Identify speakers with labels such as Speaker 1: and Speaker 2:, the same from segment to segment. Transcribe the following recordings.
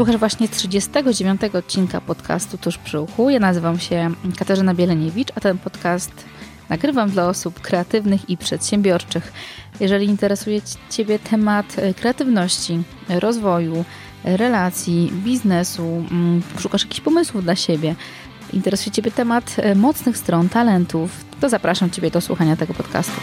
Speaker 1: Słuchasz właśnie 39 odcinka podcastu Tuż przy uchu. Ja nazywam się Katarzyna Bieleniewicz, a ten podcast nagrywam dla osób kreatywnych i przedsiębiorczych. Jeżeli interesuje Ciebie temat kreatywności, rozwoju, relacji, biznesu, mm, szukasz jakichś pomysłów dla siebie, interesuje Ciebie temat mocnych stron, talentów, to zapraszam Ciebie do słuchania tego podcastu.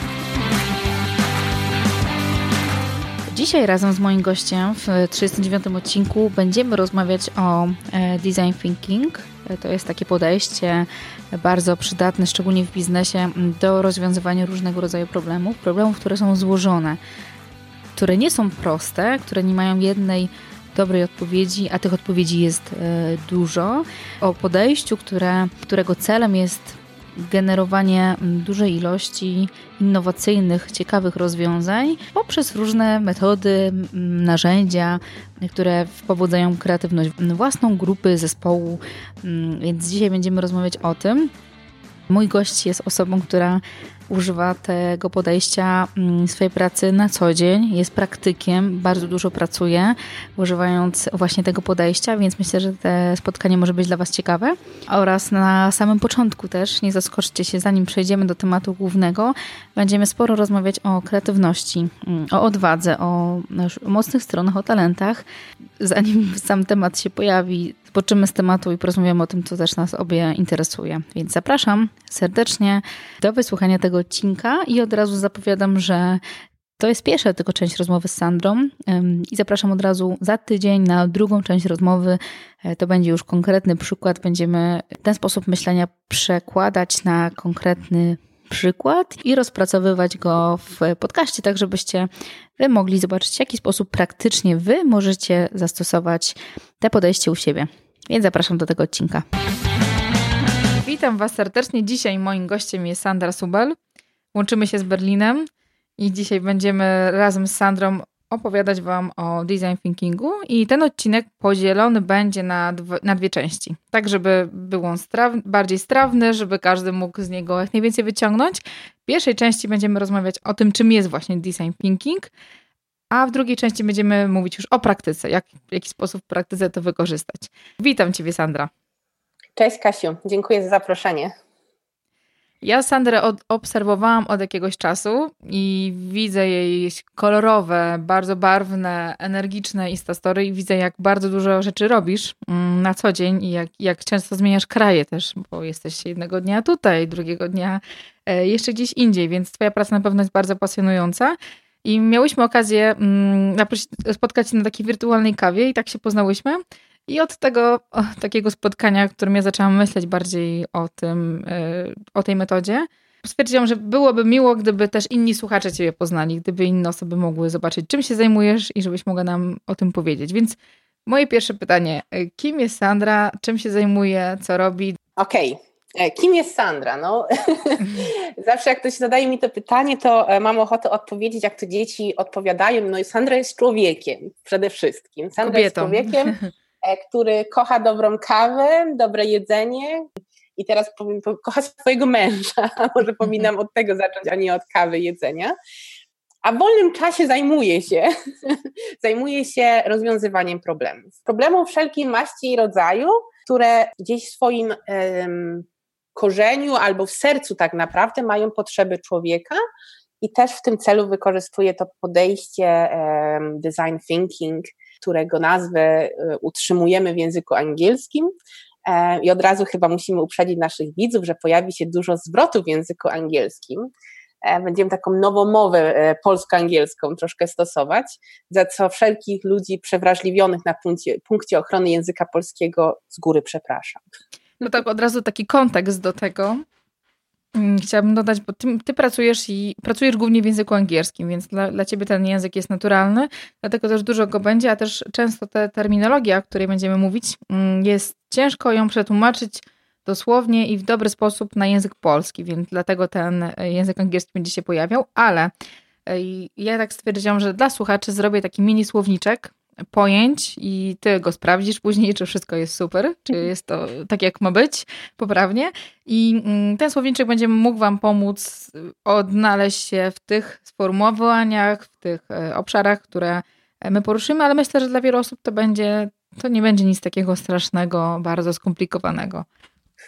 Speaker 1: Dzisiaj razem z moim gościem w 39 odcinku będziemy rozmawiać o e, design thinking. E, to jest takie podejście bardzo przydatne, szczególnie w biznesie, do rozwiązywania różnego rodzaju problemów. Problemów, które są złożone, które nie są proste, które nie mają jednej dobrej odpowiedzi, a tych odpowiedzi jest e, dużo. O podejściu, które, którego celem jest generowanie mm, dużej ilości innowacyjnych, ciekawych rozwiązań poprzez różne metody, narzędzia, które wpowodzają kreatywność własną grupy, zespołu. Mm, więc dzisiaj będziemy rozmawiać o tym. Mój gość jest osobą, która używa tego podejścia mm, swojej pracy na co dzień, jest praktykiem, bardzo dużo pracuje, używając właśnie tego podejścia, więc myślę, że te spotkanie może być dla Was ciekawe. Oraz na samym początku też, nie zaskoczcie się, zanim przejdziemy do tematu głównego, będziemy sporo rozmawiać o kreatywności, mm, o odwadze, o mocnych stronach, o talentach. Zanim sam temat się pojawi, spoczymy z tematu i porozmawiamy o tym, co też nas obie interesuje. Więc zapraszam serdecznie do wysłuchania tego odcinka i od razu zapowiadam, że to jest pierwsza tylko część rozmowy z Sandrą i zapraszam od razu za tydzień na drugą część rozmowy. E, to będzie już konkretny przykład. Będziemy ten sposób myślenia przekładać na konkretny przykład i rozpracowywać go w podcaście, tak żebyście wy mogli zobaczyć, w jaki sposób praktycznie wy możecie zastosować te podejście u siebie. Więc zapraszam do tego odcinka. Witam Was serdecznie. Dzisiaj moim gościem jest Sandra Subel. Łączymy się z Berlinem i dzisiaj będziemy razem z Sandrą opowiadać Wam o design thinkingu i ten odcinek podzielony będzie na, dwie, na dwie części. Tak, żeby był on bardziej strawny, żeby każdy mógł z niego jak najwięcej wyciągnąć. W pierwszej części będziemy rozmawiać o tym, czym jest właśnie design thinking, a w drugiej części będziemy mówić już o praktyce, jak, w jaki sposób w praktyce to wykorzystać. Witam Ciebie, Sandra.
Speaker 2: Cześć, Kasiu. Dziękuję za zaproszenie.
Speaker 1: Ja Sandrę od, obserwowałam od jakiegoś czasu i widzę jej kolorowe, bardzo barwne, energiczne Instastory i widzę, jak bardzo dużo rzeczy robisz mm, na co dzień i jak, jak często zmieniasz kraje też, bo jesteś jednego dnia tutaj, drugiego dnia e, jeszcze gdzieś indziej, więc twoja praca na pewno jest bardzo pasjonująca. I miałyśmy okazję mm, spotkać się na takiej wirtualnej kawie i tak się poznałyśmy. I od tego o, takiego spotkania, w którym ja zaczęłam myśleć bardziej o tym, yy, o tej metodzie, stwierdziłam, że byłoby miło, gdyby też inni słuchacze Ciebie poznali, gdyby inne osoby mogły zobaczyć, czym się zajmujesz i żebyś mogła nam o tym powiedzieć. Więc moje pierwsze pytanie, kim jest Sandra, czym się zajmuje, co robi?
Speaker 2: Okej, okay. E, kim jest Sandra? No, zawsze jak ktoś zadaje mi to pytanie, to e, mam ochotę odpowiedzieć, jak to dzieci odpowiadają. No i Sandra jest człowiekiem przede wszystkim. Sandra Kobietą. jest człowiekiem, e, który kocha dobrą kawę, dobre jedzenie. I teraz powiem, kocha swojego męża. Może powinnam od tego zacząć, a nie od kawy, jedzenia. A w wolnym czasie zajmuje się, zajmuje się rozwiązywaniem problemów. Problemów wszelkiej maści i rodzaju, które gdzieś w swoim um, korzeniu albo w sercu tak naprawdę mają potrzeby człowieka i też w tym celu wykorzystuje to podejście design thinking, którego nazwę e, utrzymujemy w języku angielskim. E, I od razu chyba musimy uprzedzić naszych widzów, że pojawi się dużo zwrotów w języku angielskim. E, będziemy taką nową mowę polsko-angielską troszkę stosować, za co wszelkich ludzi przewrażliwionych na punkcie, punkcie ochrony języka polskiego z góry przepraszam.
Speaker 1: No tak od razu taki kontekst do tego. Mm, chciałabym dodać, bo ty, ty, pracujesz i pracujesz głównie w języku angielskim, więc dla, dla ciebie ten język jest naturalny, dlatego też dużo go będzie, a też często ta terminologia, o której będziemy mówić, mm, jest ciężko ją przetłumaczyć dosłownie i w dobry sposób na język polski, więc dlatego ten język angielski będzie się pojawiał, ale e, ja tak stwierdziłam, że dla słuchaczy zrobię taki mini słowniczek, pojęć i ty go sprawdzisz później, czy wszystko jest super, czy mhm. jest to tak, jak ma być, poprawnie. I mm, ten słowniczek będzie mógł Wam pomóc odnaleźć się w tych sformułowaniach, w tych e, obszarach, które my poruszymy, ale myślę, że dla wielu osób to będzie to nie będzie nic takiego strasznego, bardzo skomplikowanego.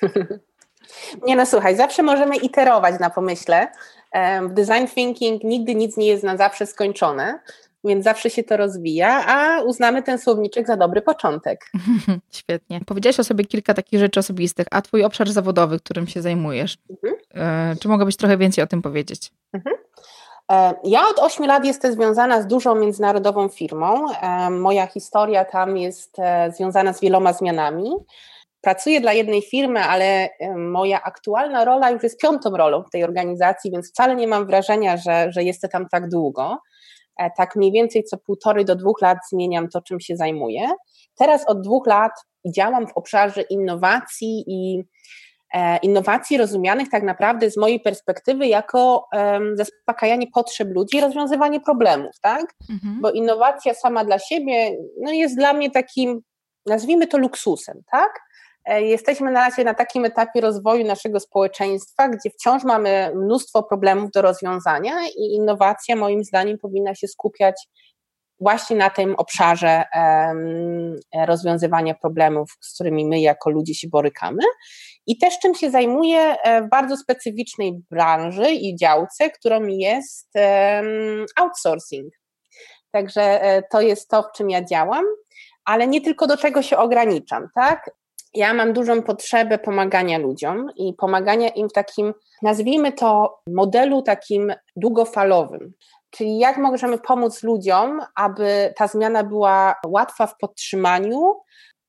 Speaker 2: Nie no słuchaj, zawsze możemy iterować na pomyśle. W design thinking nigdy nic nie jest na zawsze skończone, więc zawsze się to rozwija, a uznamy ten słowniczek za dobry początek.
Speaker 1: Świetnie. Powiedziałaś o sobie kilka takich rzeczy osobistych, a twój obszar zawodowy, którym się zajmujesz, mhm. E, czy mogłabyś trochę więcej o tym powiedzieć? Mhm.
Speaker 2: E, ja od 8 lat jestem związana z dużą międzynarodową firmą. E, moja historia tam jest związana z wieloma zmianami. Pracuję dla jednej firmy, ale moja aktualna rola już jest piątą rolą w tej organizacji, więc wcale nie mam wrażenia, że, że jestem tam tak długo. E, tak mniej więcej co półtorej do dwóch lat zmieniam to, czym się zajmuję. Teraz od dwóch lat działam w obszarze innowacji i e, innowacji rozumianych tak naprawdę z mojej perspektywy jako zaspokajanie potrzeb ludzi i rozwiązywanie problemów, tak? Mhm. Bo innowacja sama dla siebie no jest dla mnie takim, nazwijmy to luksusem, tak? E, jesteśmy na razie na takim etapie rozwoju naszego społeczeństwa, gdzie wciąż mamy mnóstwo problemów do rozwiązania i innowacja moim zdaniem powinna się skupiać właśnie na tym obszarze rozwiązywania problemów, z którymi my jako ludzie się borykamy. I też czym się zajmuję e, w bardzo specyficznej branży i działce, którą jest outsourcing. Także e, to jest to, w czym ja działam ale nie tylko do czego się ograniczam, tak? Ja mam dużą potrzebę pomagania ludziom i pomagania im w takim, nazwijmy to, modelu takim długofalowym. Czyli jak możemy pomóc ludziom, aby ta zmiana była łatwa w podtrzymaniu,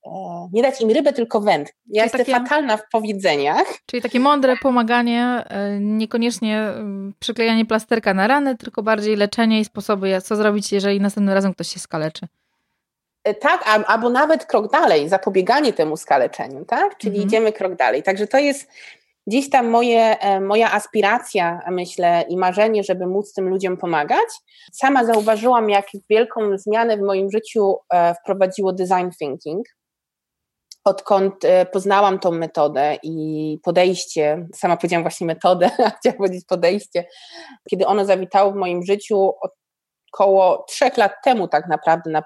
Speaker 2: e, nie dać im rybę, tylko węd. Ja czyli jestem takie, fatalna w powiedzeniach.
Speaker 1: Czyli takie mądre pomaganie, e, niekoniecznie mm, przyklejanie plasterka na rany, tylko bardziej leczenie i sposoby, co zrobić, jeżeli następnym razem ktoś się skaleczy.
Speaker 2: E, tak, albo nawet krok dalej, zapobieganie temu skaleczeniu, tak? Czyli mhm. idziemy krok dalej. Także to jest gdzieś tam moje, e, moja aspiracja, myślę, i marzenie, żeby móc tym ludziom pomagać. Sama zauważyłam, jak wielką zmianę w moim życiu e, wprowadziło design thinking. Odkąd poznałam tą metodę i podejście, sama powiedziałam właśnie metodę, a chciałam powiedzieć podejście, kiedy ono zawitało w moim życiu około trzech lat temu tak naprawdę na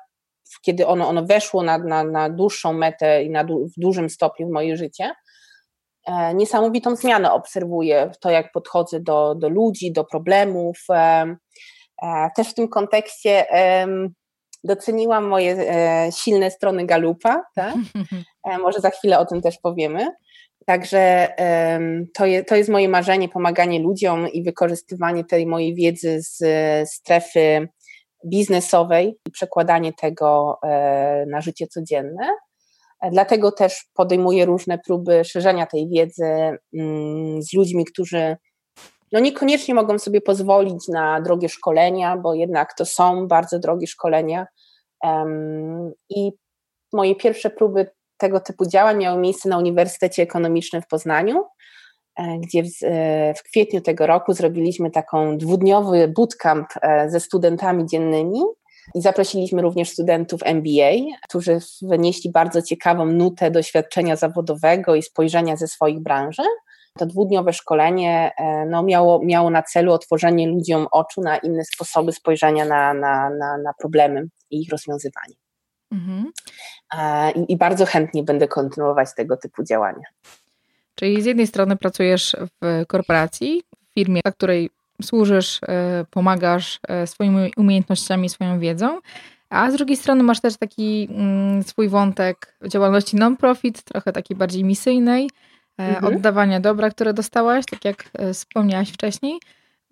Speaker 2: kiedy ono, ono weszło na, na, na dłuższą metę i na du, w dużym stopniu w moje życie, e, niesamowitą zmianę obserwuję w to, jak podchodzę do, do ludzi, do problemów. E, e, też w tym kontekście doceniłam moje silne strony Galupa, tak? może za chwilę o tym też powiemy. Także to, je, to jest moje marzenie, pomaganie ludziom i wykorzystywanie tej mojej wiedzy z strefy biznesowej i przekładanie tego e, na życie codzienne. Dlatego też podejmuję różne próby szerzenia tej wiedzy mm, z ludźmi, którzy no niekoniecznie mogą sobie pozwolić na drogie szkolenia, bo jednak to są bardzo drogie szkolenia. I moje pierwsze próby tego typu działań miały miejsce na Uniwersytecie Ekonomicznym w Poznaniu. E, gdzie w, e, w, kwietniu tego roku zrobiliśmy taką dwudniowy bootcamp e, ze studentami dziennymi i zaprosiliśmy również studentów MBA, którzy wnieśli bardzo ciekawą nutę doświadczenia zawodowego i spojrzenia ze swoich branży. To dwudniowe szkolenie no, miało, miało na celu otworzenie ludziom oczu na inne sposoby spojrzenia na, na, na, na problemy i ich rozwiązywanie. Mhm. I, I bardzo chętnie będę kontynuować tego typu działania.
Speaker 1: Czyli z jednej strony pracujesz w korporacji, w firmie, dla której służysz, e, pomagasz e, swoimi umiejętnościami, swoją wiedzą, a z drugiej strony masz też taki mm, swój wątek działalności non-profit, trochę takiej bardziej misyjnej, e, mhm. oddawania dobra, które dostałaś, tak jak wspomniałaś wcześniej.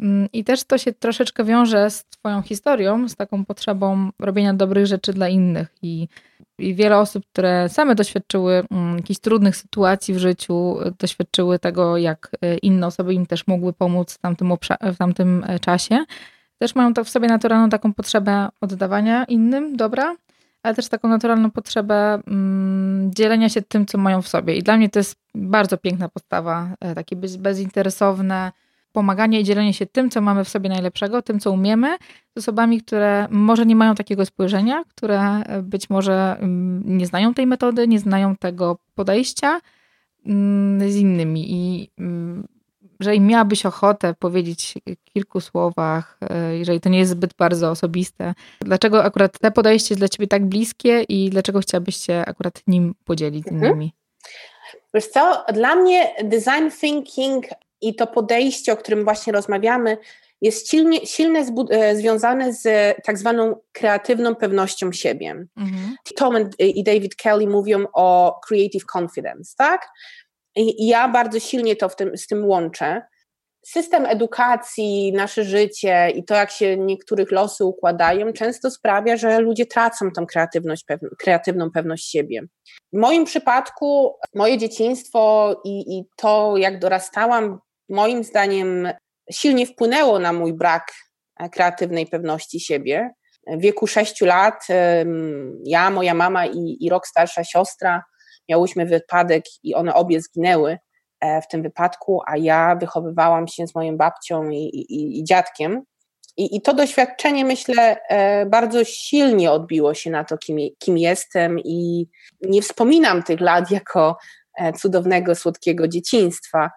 Speaker 1: Mm, I też to się troszeczkę wiąże z Twoją historią, z taką potrzebą robienia dobrych rzeczy dla innych. I, i wiele osób, które same doświadczyły mm, jakichś trudnych sytuacji w życiu, doświadczyły tego, jak e, inne osoby im też mogły pomóc w tamtym, w tamtym e, czasie, też mają to w sobie naturalną taką potrzebę oddawania innym dobra, ale też taką naturalną potrzebę mm, dzielenia się tym, co mają w sobie. I dla mnie to jest bardzo piękna postawa, e, takie bezinteresowne, pomaganie i dzielenie się tym, co mamy w sobie najlepszego, tym, co umiemy, z osobami, które może nie mają takiego spojrzenia, które e, być może mm, nie znają tej metody, nie znają tego podejścia mm, z innymi. I mm, jeżeli miałabyś ochotę powiedzieć w kilku słowach, e, jeżeli to nie jest zbyt bardzo osobiste, dlaczego akurat te podejście jest dla ciebie tak bliskie i dlaczego chciałabyś się akurat nim podzielić z mhm. innymi?
Speaker 2: Wiesz co, dla mnie design thinking i to podejście, o którym właśnie rozmawiamy, jest silnie, silnie e, związane z tak zwaną kreatywną pewnością siebie. Mhm. Tom i David Kelly mówią o creative confidence, tak? I ja bardzo silnie to w tym, z tym łączę. System edukacji, nasze życie i to, jak się niektórych losy układają, często sprawia, że ludzie tracą tą kreatywność, kreatywną pewność siebie. W moim przypadku, moje dzieciństwo i, i to, jak dorastałam, moim zdaniem silnie wpłynęło na mój brak e, kreatywnej pewności siebie. W wieku sześciu lat ja, moja mama i, i rok starsza siostra miałyśmy wypadek i one obie zginęły e, w tym wypadku, a ja wychowywałam się z moją babcią i, i, i dziadkiem. I, I, to doświadczenie, myślę, e, bardzo silnie odbiło się na to, kim, kim jestem, i nie wspominam tych lat jako cudownego, słodkiego dzieciństwa.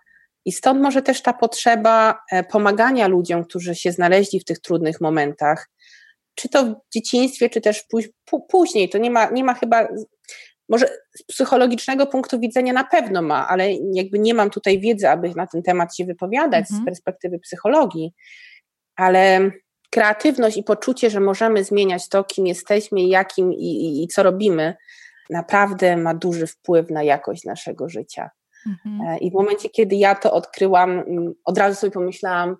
Speaker 2: I stąd może też ta potrzeba e, pomagania ludziom, którzy się znaleźli w tych trudnych momentach, czy to w dzieciństwie, czy też później. To nie ma, nie ma chyba, może z psychologicznego punktu widzenia na pewno ma, ale jakby nie mam tutaj wiedzy, aby na ten temat się wypowiadać mhm. z perspektywy psychologii, ale kreatywność i poczucie, że możemy zmieniać to, kim jesteśmy, jakim i, i, i co robimy, naprawdę ma duży wpływ na jakość naszego życia. Mhm. E, I w momencie, kiedy ja to odkryłam, mm, od razu sobie pomyślałam,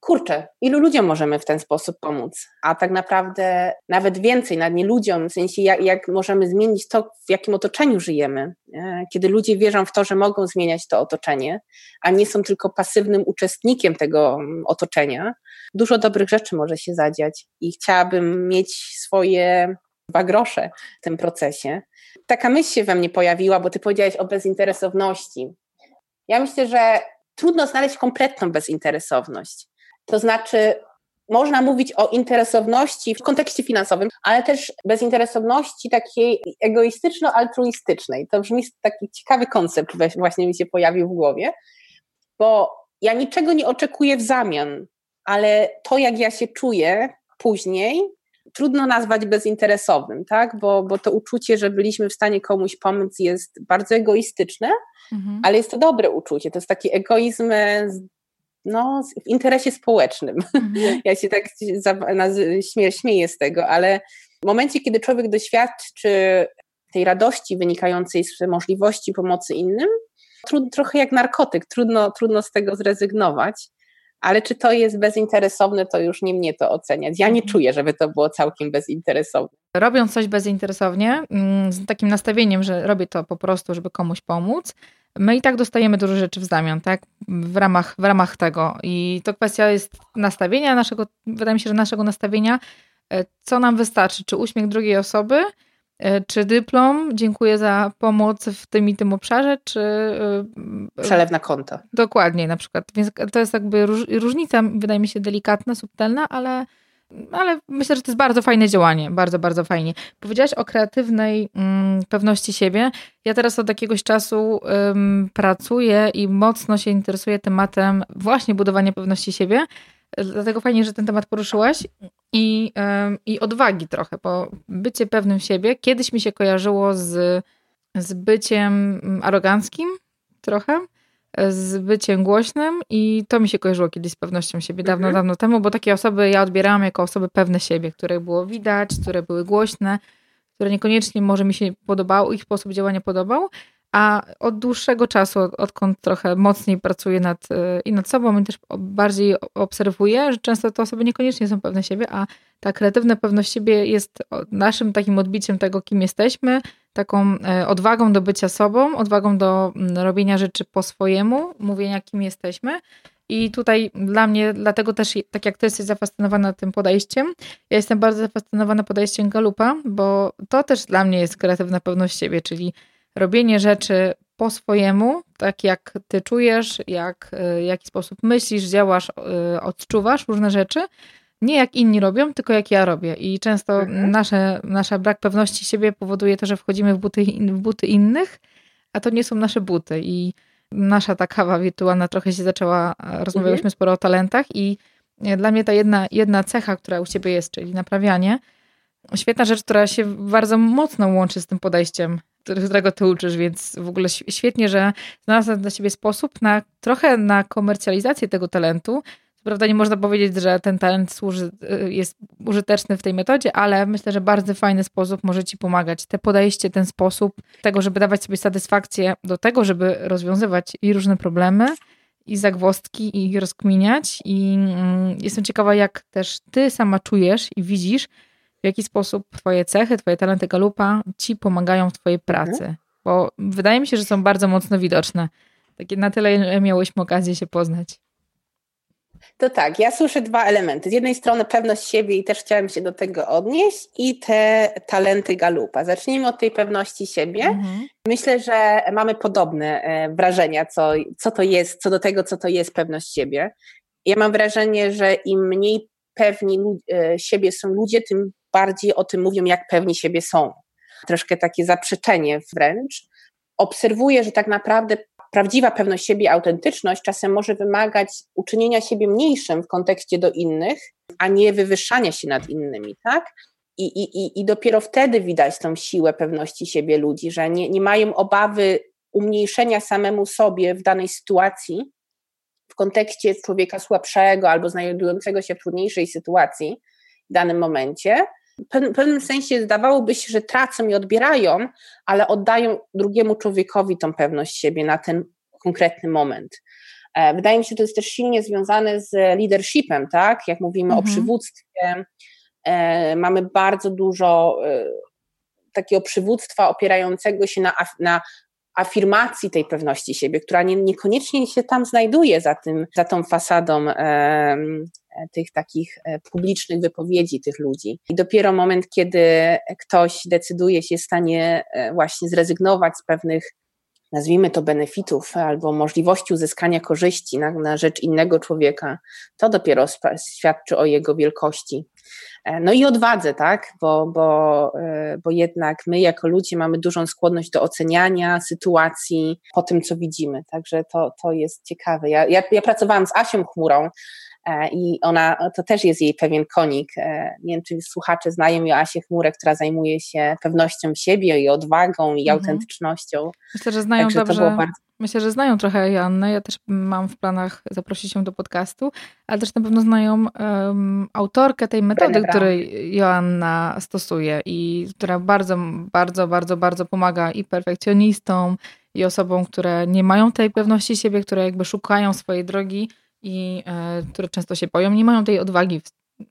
Speaker 2: kurczę, ilu ludziom możemy w ten sposób pomóc? A tak naprawdę nawet więcej, nawet nie ludziom, w sensie jak, jak możemy zmienić to, w jakim otoczeniu żyjemy. E, kiedy ludzie wierzą w to, że mogą zmieniać to otoczenie, a nie są tylko pasywnym uczestnikiem tego mm, otoczenia, dużo dobrych rzeczy może się zadziać i chciałabym mieć swoje dwa grosze w tym procesie. Taka myśl się we mnie pojawiła, bo ty powiedziałeś o bezinteresowności. Ja myślę, że trudno znaleźć kompletną bezinteresowność. To znaczy, można mówić o interesowności w kontekście finansowym, ale też bezinteresowności takiej egoistyczno-altruistycznej. To brzmi taki ciekawy koncept, właśnie mi się pojawił w głowie, bo ja niczego nie oczekuję w zamian, ale to, jak ja się czuję później, trudno nazwać bezinteresownym, tak? Bo, bo to uczucie, że byliśmy w stanie komuś pomóc jest bardzo egoistyczne, mhm. ale jest to dobre uczucie. To jest taki egoizm no, w interesie społecznym. Mhm. Ja się tak śmieję, śmieję z tego, ale w momencie, kiedy człowiek doświadczy tej radości wynikającej z możliwości pomocy innym, trud, trochę jak narkotyk, trudno, trudno z tego zrezygnować ale czy to jest bezinteresowne, to już nie mnie to oceniać. Ja nie mhm. czuję, żeby to było całkiem bezinteresowne.
Speaker 1: Robiąc coś bezinteresownie, mm, z takim nastawieniem, że robię to po prostu, żeby komuś pomóc, my i tak dostajemy dużo rzeczy w zamian, tak? W ramach, w ramach tego. I to kwestia jest nastawienia naszego, wydaje mi się, że naszego nastawienia, e, co nam wystarczy, czy uśmiech drugiej osoby, czy dyplom, dziękuję za pomoc w tym i tym obszarze, czy... E,
Speaker 2: Przelew na konto.
Speaker 1: Dokładnie, na przykład. Więc to jest jakby różnica, wydaje mi się, delikatna, subtelna, ale, ale myślę, że to jest bardzo fajne działanie. Bardzo, bardzo fajnie. Powiedziałaś o kreatywnej mm, pewności siebie. Ja teraz od jakiegoś czasu pracuję i mocno się interesuję tematem właśnie budowania pewności siebie. Dlatego fajnie, że ten temat poruszyłaś i, i odwagi trochę, bo bycie pewnym siebie kiedyś mi się kojarzyło z, z byciem aroganckim trochę, z byciem głośnym i to mi się kojarzyło kiedyś z pewnością siebie dawno, mhm. dawno temu, bo takie osoby ja odbierałam jako osoby pewne siebie, które było widać, które były głośne, które niekoniecznie może mi się podobał, ich sposób działania podobał, a od dłuższego czasu, odkąd trochę mocniej pracuję nad, y, i nad sobą, i też bardziej obserwuję, że często te osoby niekoniecznie są pewne siebie, a ta kreatywna pewność siebie jest naszym takim odbiciem tego, kim jesteśmy, taką e, odwagą do bycia sobą, odwagą do robienia rzeczy po swojemu, mówienia, kim jesteśmy. I tutaj dla mnie, dlatego też, tak jak ty jesteś zafascynowana tym podejściem, ja jestem bardzo zafascynowana podejściem Galupa, bo to też dla mnie jest kreatywna pewność siebie, czyli robienie rzeczy po swojemu, tak jak ty czujesz, jak, w jaki sposób myślisz, działasz, y, odczuwasz różne rzeczy, nie jak inni robią, tylko jak ja robię. I często mhm. nasze, nasza brak pewności siebie powoduje to, że wchodzimy w buty, w buty innych, a to nie są nasze buty. I nasza ta kawa wirtualna trochę się zaczęła, rozmawialiśmy mhm. sporo o talentach i dla mnie ta jedna, jedna cecha, która u ciebie jest, czyli naprawianie, świetna rzecz, która się bardzo mocno łączy z tym podejściem, którego ty uczysz, więc w ogóle świetnie, że znalazłem dla siebie sposób na trochę na komercjalizację tego talentu. Prawda nie można powiedzieć, że ten talent służy, y, jest użyteczny w tej metodzie, ale myślę, że bardzo fajny sposób może ci pomagać. Te podejście, ten sposób tego, żeby dawać sobie satysfakcję do tego, żeby rozwiązywać i różne problemy, i zagwostki, i rozkminiać. I mm, jestem ciekawa, jak też ty sama czujesz i widzisz, w jaki sposób Twoje cechy, Twoje talenty galupa Ci pomagają w Twojej pracy. Mhm. Bo wydaje mi się, że są bardzo mocno widoczne. Takie na tyle miałyśmy okazję się poznać.
Speaker 2: To tak, ja słyszę dwa elementy. Z jednej strony pewność siebie i też chciałem się do tego odnieść i te talenty Galupa. Zacznijmy od tej pewności siebie. Mhm. Myślę, że mamy podobne e, wrażenia, co, co to jest, co do tego, co to jest pewność siebie. Ja mam wrażenie, że im mniej pewni e, siebie są ludzie, tym bardziej o tym mówią, jak pewni siebie są. Troszkę takie zaprzeczenie wręcz. Obserwuję, że tak naprawdę prawdziwa pewność siebie, autentyczność czasem może wymagać uczynienia siebie mniejszym w kontekście do innych, a nie wywyższania się nad innymi, tak? I, i, I dopiero wtedy widać tą siłę pewności siebie ludzi, że nie, nie mają obawy umniejszenia samemu sobie w danej sytuacji, w kontekście człowieka słabszego albo znajdującego się w trudniejszej sytuacji w danym momencie, w pewnym sensie zdawałoby się, że tracą i odbierają, ale oddają drugiemu człowiekowi tą pewność siebie na ten konkretny moment. E, wydaje mi się, że to jest też silnie związane z leadershipem, tak? Jak mówimy mhm. o przywództwie, e, mamy bardzo dużo e, takiego przywództwa opierającego się na, na afirmacji tej pewności siebie, która nie, niekoniecznie się tam znajduje za, tym, za tą fasadą e, tych takich e, publicznych wypowiedzi tych ludzi. I dopiero moment, kiedy ktoś decyduje się w stanie e, właśnie zrezygnować z pewnych nazwijmy to benefitów albo możliwości uzyskania korzyści na, na rzecz innego człowieka, to dopiero świadczy o jego wielkości. E, no i odwadze, tak, bo, bo, e, bo jednak my jako ludzie mamy dużą skłonność do oceniania sytuacji po tym, co widzimy, także to, to jest ciekawe. Ja, ja, ja pracowałam z Asią Chmurą, i ona, to też jest jej pewien konik. E, nie wiem, czy słuchacze znają Joasię Chmurę, która zajmuje się pewnością siebie i odwagą i mhm. autentycznością.
Speaker 1: Myślę, że znają Także dobrze. Bardzo... Myślę, że znają trochę Joannę. Ja też mam w planach zaprosić ją do podcastu, ale też na pewno znają um, autorkę tej metody, której Joanna stosuje i która bardzo, bardzo, bardzo, bardzo pomaga i perfekcjonistom, i osobom, które nie mają tej pewności siebie, które jakby szukają swojej drogi i e, które często się boją, nie mają tej odwagi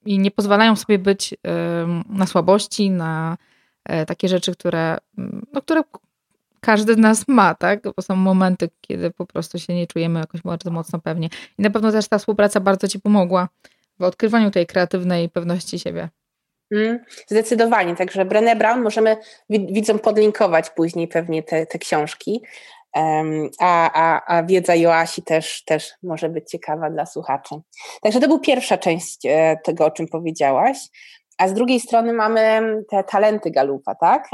Speaker 1: i nie pozwalają sobie być na słabości, na e, takie rzeczy, które, mm, no, które każdy z nas ma, tak? Bo są momenty, kiedy po prostu się nie czujemy jakoś bardzo mocno pewnie. I na pewno też ta współpraca bardzo Ci pomogła w odkrywaniu tej kreatywnej pewności siebie.
Speaker 2: Mm, zdecydowanie, także Brené Brown możemy widzom podlinkować później pewnie te, te książki. A, a, a wiedza Joasi też, też może być ciekawa dla słuchaczy. Także to była pierwsza część e, tego, o czym powiedziałaś. A z drugiej strony mamy te talenty Galupa, tak?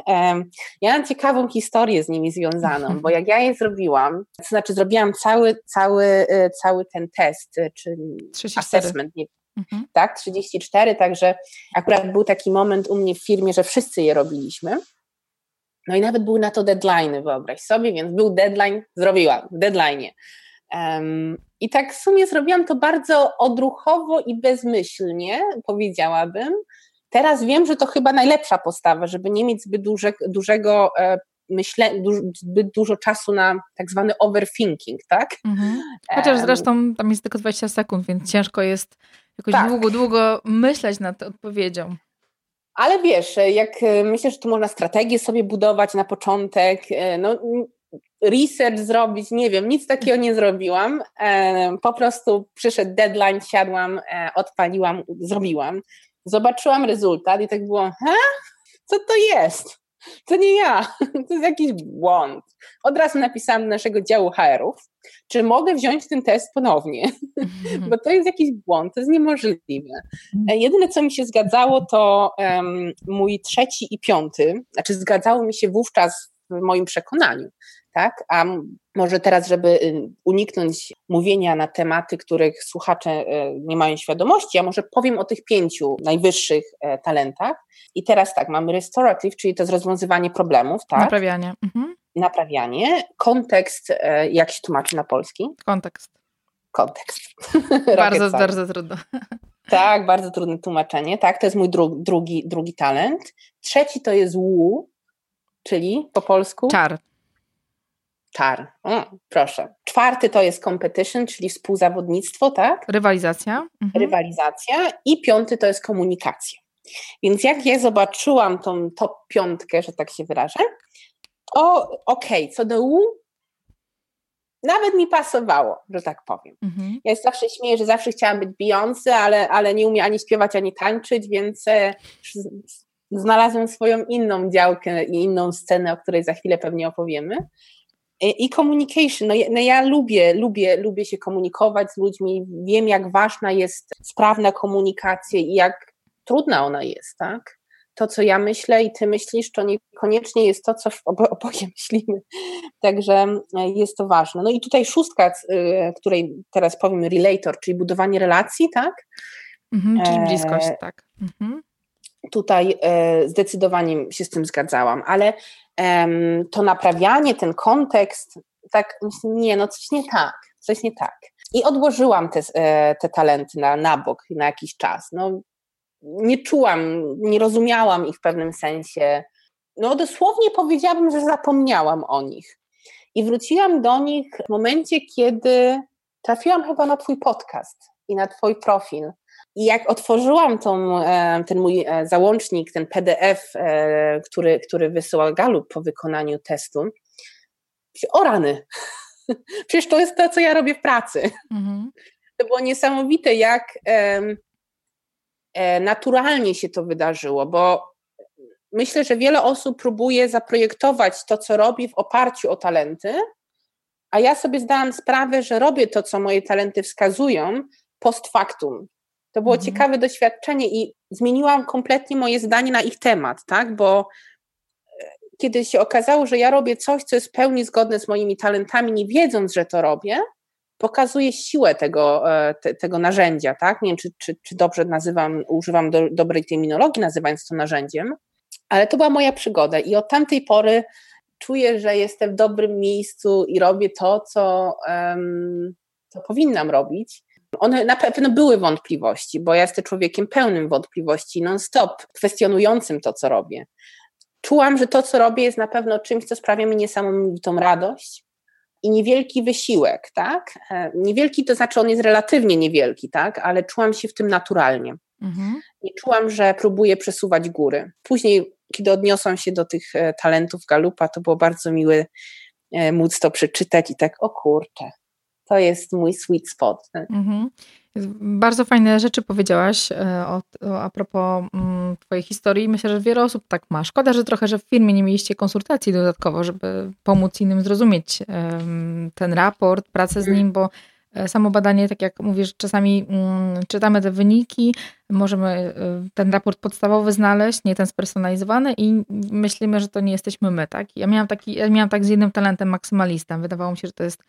Speaker 2: Ja mam ciekawą historię z nimi związaną, bo jak ja je zrobiłam, to znaczy zrobiłam cały, cały, e, cały ten test, e, czy 34. assessment, nie, mhm. tak? 34, także akurat był taki moment u mnie w firmie, że wszyscy je robiliśmy. No i nawet były na to deadline, wyobraź sobie, więc był deadline, zrobiłam w deadline. Um, I tak w sumie zrobiłam to bardzo odruchowo i bezmyślnie, powiedziałabym. Teraz wiem, że to chyba najlepsza postawa, żeby nie mieć zbyt duże, dużego e, myśle, zbyt dużo czasu na tak zwany overthinking, tak? Mhm.
Speaker 1: Chociaż zresztą tam jest tylko 20 sekund, więc ciężko jest jakoś tak. długo, długo myśleć nad odpowiedzią.
Speaker 2: Ale wiesz, jak e, myślę, że tu można strategię sobie budować na początek, e, no, research zrobić, nie wiem, nic takiego nie zrobiłam. E, po prostu przyszedł deadline, siadłam, odpaliłam, zrobiłam. Zobaczyłam rezultat i tak było, ha? Co to jest? To nie ja, to jest jakiś błąd. Od razu napisałam do naszego działu HR-ów, czy mogę wziąć ten test ponownie, bo to jest jakiś błąd, to jest niemożliwe. E, jedyne, co mi się zgadzało, to um, mój trzeci i piąty, znaczy zgadzało mi się wówczas w moim przekonaniu, tak? A może teraz, żeby y, uniknąć mówienia na tematy, których słuchacze y, nie mają świadomości, ja może powiem o tych pięciu najwyższych e, talentach. I teraz tak, mamy restorative, czyli to jest rozwiązywanie problemów, tak?
Speaker 1: Naprawianie. Mhm.
Speaker 2: Naprawianie. Kontekst, e, jak się tłumaczy na polski?
Speaker 1: Kontekst.
Speaker 2: Kontekst.
Speaker 1: bardzo, bardzo trudno.
Speaker 2: Tak, bardzo trudne tłumaczenie. Tak, to jest mój dru drugi, drugi talent. Trzeci to jest wu, czyli po polsku?
Speaker 1: Czar.
Speaker 2: Czar. O, proszę. Czwarty to jest competition, czyli współzawodnictwo, tak?
Speaker 1: Rywalizacja.
Speaker 2: Mhm. Rywalizacja. I piąty to jest komunikacja. Więc jak ja zobaczyłam tą top piątkę, że tak się wyrażę, to okej, okay, co do U, nawet mi pasowało, że tak powiem. Mhm. Ja zawsze śmieję, że zawsze chciałam być Beyoncé, ale, ale nie umie ani śpiewać, ani tańczyć, więc e, znalazłam swoją inną działkę i inną scenę, o której za chwilę pewnie opowiemy. I communication. No ja, no ja lubię, lubię, lubię się komunikować z ludźmi. Wiem, jak ważna jest sprawna komunikacja i jak trudna ona jest, tak? To, co ja myślę i ty myślisz, to niekoniecznie jest to, co oboje myślimy. Także e, jest to ważne. No i tutaj szóstka, e, której teraz powiem, relator, czyli budowanie relacji, tak?
Speaker 1: Mhm, czyli bliskość, e, tak. Mhm
Speaker 2: tutaj zdecydowanie się z tym zgadzałam, ale to naprawianie, ten kontekst, tak, nie, no coś nie tak, coś nie tak. I odłożyłam te, e, te talenty na, na bok na jakiś czas. No, nie czułam, nie rozumiałam ich w pewnym sensie. No dosłownie powiedziałabym, że zapomniałam o nich. I wróciłam do nich w momencie, kiedy trafiłam chyba na Twój podcast i na Twój profil. I jak otworzyłam tą, e, ten mój e, załącznik, ten PDF, e, który, który wysyła Galup po wykonaniu testu, o rany, przecież to jest to, co ja robię w pracy. Mhm. To było niesamowite, jak naturalnie się to wydarzyło, bo myślę, że wiele osób próbuje zaprojektować to, co robi w oparciu o talenty, a ja sobie zdałam sprawę, że robię to, co moje talenty wskazują, post factum, to było mhm. ciekawe doświadczenie i zmieniłam kompletnie moje zdanie na ich temat, tak? Bo e, kiedy się okazało, że ja robię coś, co jest w pełni zgodne z moimi talentami, nie wiedząc, że to robię, pokazuje siłę tego, e, te, tego narzędzia, tak? Nie wiem, czy, czy, czy dobrze nazywam, używam do, dobrej terminologii, nazywając to narzędziem, ale to była moja przygoda i od tamtej pory czuję, że jestem w dobrym miejscu i robię to, co, um, co powinnam robić. One na pewno były wątpliwości, bo ja jestem człowiekiem pełnym wątpliwości, non-stop, kwestionującym to, co robię. Czułam, że to, co robię, jest na pewno czymś, co sprawia mi niesamowitą radość i niewielki wysiłek, tak? E, niewielki to znaczy, on jest relatywnie niewielki, tak? Ale czułam się w tym naturalnie. Mhm. Nie czułam, że próbuję przesuwać góry. Później, kiedy odniosłam się do tych e, talentów Galupa, to było bardzo miłe móc to przeczytać i tak, o kurczę, to jest mój sweet spot. Mhm.
Speaker 1: Bardzo fajne rzeczy powiedziałaś e, o, o, a propos mm, Twojej historii. Myślę, że wiele osób tak ma. Szkoda, że trochę, że w firmie nie mieliście konsultacji dodatkowo, żeby pomóc innym zrozumieć um, ten raport, pracę z nim, bo e, samo badanie, tak jak mówisz, czasami um, czytamy te wyniki, możemy ten raport podstawowy znaleźć, nie ten spersonalizowany i myślimy, że to nie jesteśmy my, tak? Ja miałam taki, ja miałam tak z jednym talentem maksymalistą. Wydawało mi się, że to jest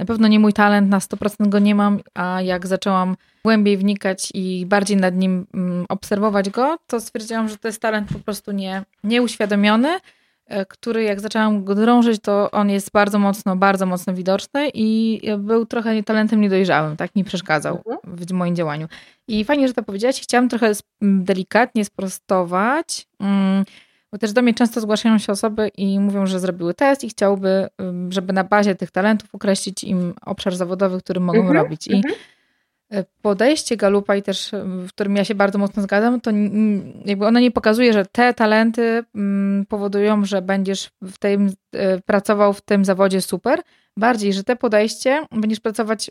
Speaker 1: na pewno nie mój talent, na 100% go nie mam, a jak zaczęłam głębiej wnikać i bardziej nad nim mm, obserwować go, to stwierdziłam, że to jest talent po prostu nie, nieuświadomiony, e, który jak zaczęłam go drążyć, to on jest bardzo mocno, bardzo mocno widoczny i był trochę talentem niedojrzałym, tak mi przeszkadzał mhm. w moim działaniu. I fajnie, że to powiedziałaś. Chciałam trochę delikatnie sprostować. Mm, bo też do mnie często zgłaszają się osoby i mówią, że zrobiły test i chciałby, żeby na bazie tych talentów określić im obszar zawodowy, który mogą mm -hmm, robić. I mm -hmm. podejście Galupa i też, w którym ja się bardzo mocno zgadzam, to jakby ono nie pokazuje, że te talenty powodują, że będziesz w tym, e, pracował w tym zawodzie super. Bardziej, że te podejście będziesz pracować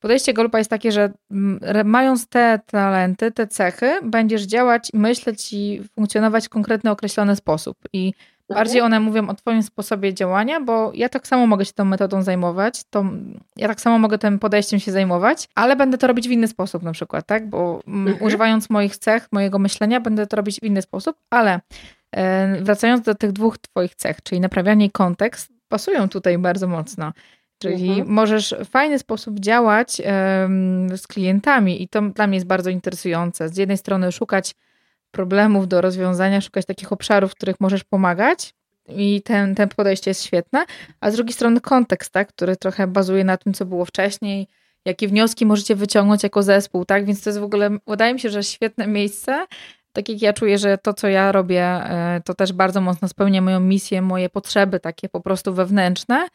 Speaker 1: Podejście Golupa jest takie, że mm, mając te talenty, te cechy, będziesz działać, myśleć i funkcjonować w konkretny, określony sposób. I mhm. bardziej one mówią o Twoim sposobie działania, bo ja tak samo mogę się tą metodą zajmować, to ja tak samo mogę tym podejściem się zajmować, ale będę to robić w inny sposób na przykład, tak? Bo mhm. używając moich cech, mojego myślenia, będę to robić w inny sposób, ale e, wracając do tych dwóch Twoich cech, czyli naprawianie i kontekst, pasują tutaj bardzo mocno. Czyli mhm. możesz w fajny sposób działać um, z klientami i to dla mnie jest bardzo interesujące. Z jednej strony szukać problemów do rozwiązania, szukać takich obszarów, w których możesz pomagać i ten, ten podejście jest świetne, a z drugiej strony kontekst, tak, który trochę bazuje na tym, co było wcześniej, jakie wnioski możecie wyciągnąć jako zespół, tak, więc to jest w ogóle, wydaje mi się, że świetne miejsce, tak jak ja czuję, że to, co ja robię, e, to też bardzo mocno spełnia moją misję, moje potrzeby takie po prostu wewnętrzne,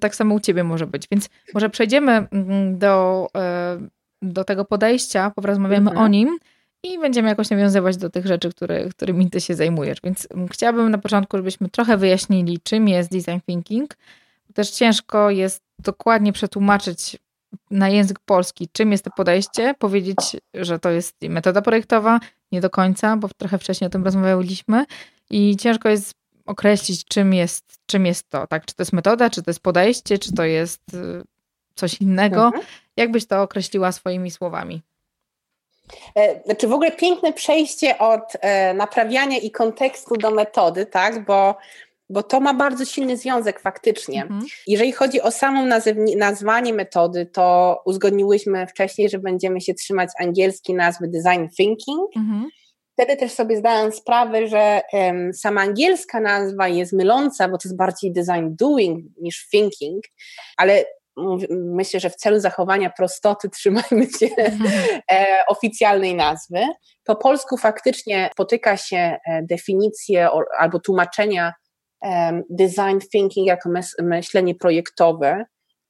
Speaker 1: tak samo u ciebie może być, więc może przejdziemy mm, do, e, do tego podejścia, porozmawiamy mhm. o nim, i będziemy jakoś nawiązywać do tych rzeczy, które, którymi ty się zajmujesz. Więc chciałabym na początku, żebyśmy trochę wyjaśnili, czym jest design thinking. Też ciężko jest dokładnie przetłumaczyć na język polski, czym jest to podejście, powiedzieć, że to jest metoda projektowa, nie do końca, bo trochę wcześniej o tym rozmawialiśmy i ciężko jest określić, czym jest, czym jest to, tak? Czy to jest metoda, czy to jest podejście, czy to jest y, coś innego. Mhm. Jak byś to określiła swoimi słowami?
Speaker 2: E, znaczy w ogóle piękne przejście od e, naprawiania i kontekstu do metody, tak? Bo, bo to ma bardzo silny związek faktycznie. Mhm. Jeżeli chodzi o samą nazwanie metody, to uzgodniłyśmy wcześniej, że będziemy się trzymać angielskiej nazwy design thinking. Mhm. Wtedy też sobie zdałam sprawę, że um, sama angielska nazwa jest myląca, bo to jest bardziej design doing niż thinking, ale myślę, że w celu zachowania prostoty trzymajmy się e, oficjalnej nazwy. Po polsku faktycznie spotyka się e, definicję albo tłumaczenia design thinking jako myślenie projektowe,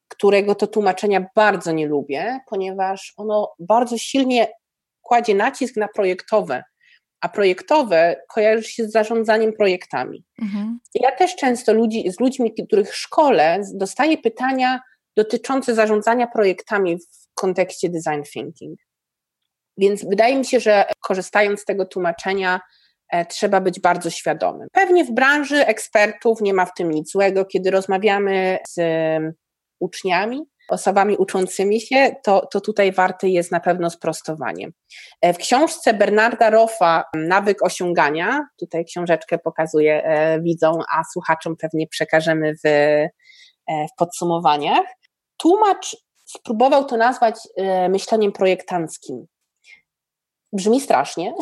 Speaker 2: którego to tłumaczenia bardzo nie lubię, ponieważ ono bardzo silnie kładzie nacisk na projektowe, a projektowe kojarzy się z zarządzaniem projektami. Mhm. Ja też często ludzi, z ludźmi, których szkole, dostaję pytania, dotyczące zarządzania projektami w kontekście design thinking. Więc wydaje mi się, że korzystając z tego tłumaczenia, e, trzeba być bardzo świadomym. Pewnie w branży ekspertów nie ma w tym nic złego, kiedy rozmawiamy z uczniami, osobami uczącymi się, to, to tutaj warte jest na pewno sprostowanie. E, w książce Bernarda Roffa Nawyk osiągania, tutaj książeczkę pokazuję e, widzą, a słuchaczom pewnie przekażemy w, w podsumowaniach. Tłumacz spróbował to nazwać e, myśleniem projektanckim. Brzmi strasznie.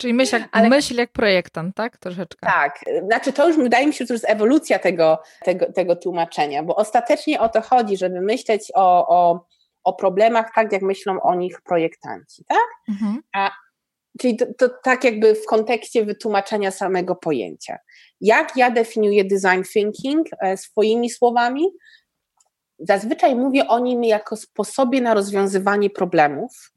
Speaker 1: Czyli myśl jak, ale, myśl jak projektant, tak? Troszeczkę.
Speaker 2: Tak. Znaczy to już wydaje mi się, że to jest ewolucja tego, tego, tego tłumaczenia, bo ostatecznie o to chodzi, żeby myśleć o, o, o problemach tak, jak myślą o nich projektanci, tak? Mhm. A, czyli to, to tak jakby w kontekście wytłumaczenia samego pojęcia. Jak ja definiuję design thinking e, swoimi słowami, Zazwyczaj mówię o nim jako sposobie na rozwiązywanie problemów.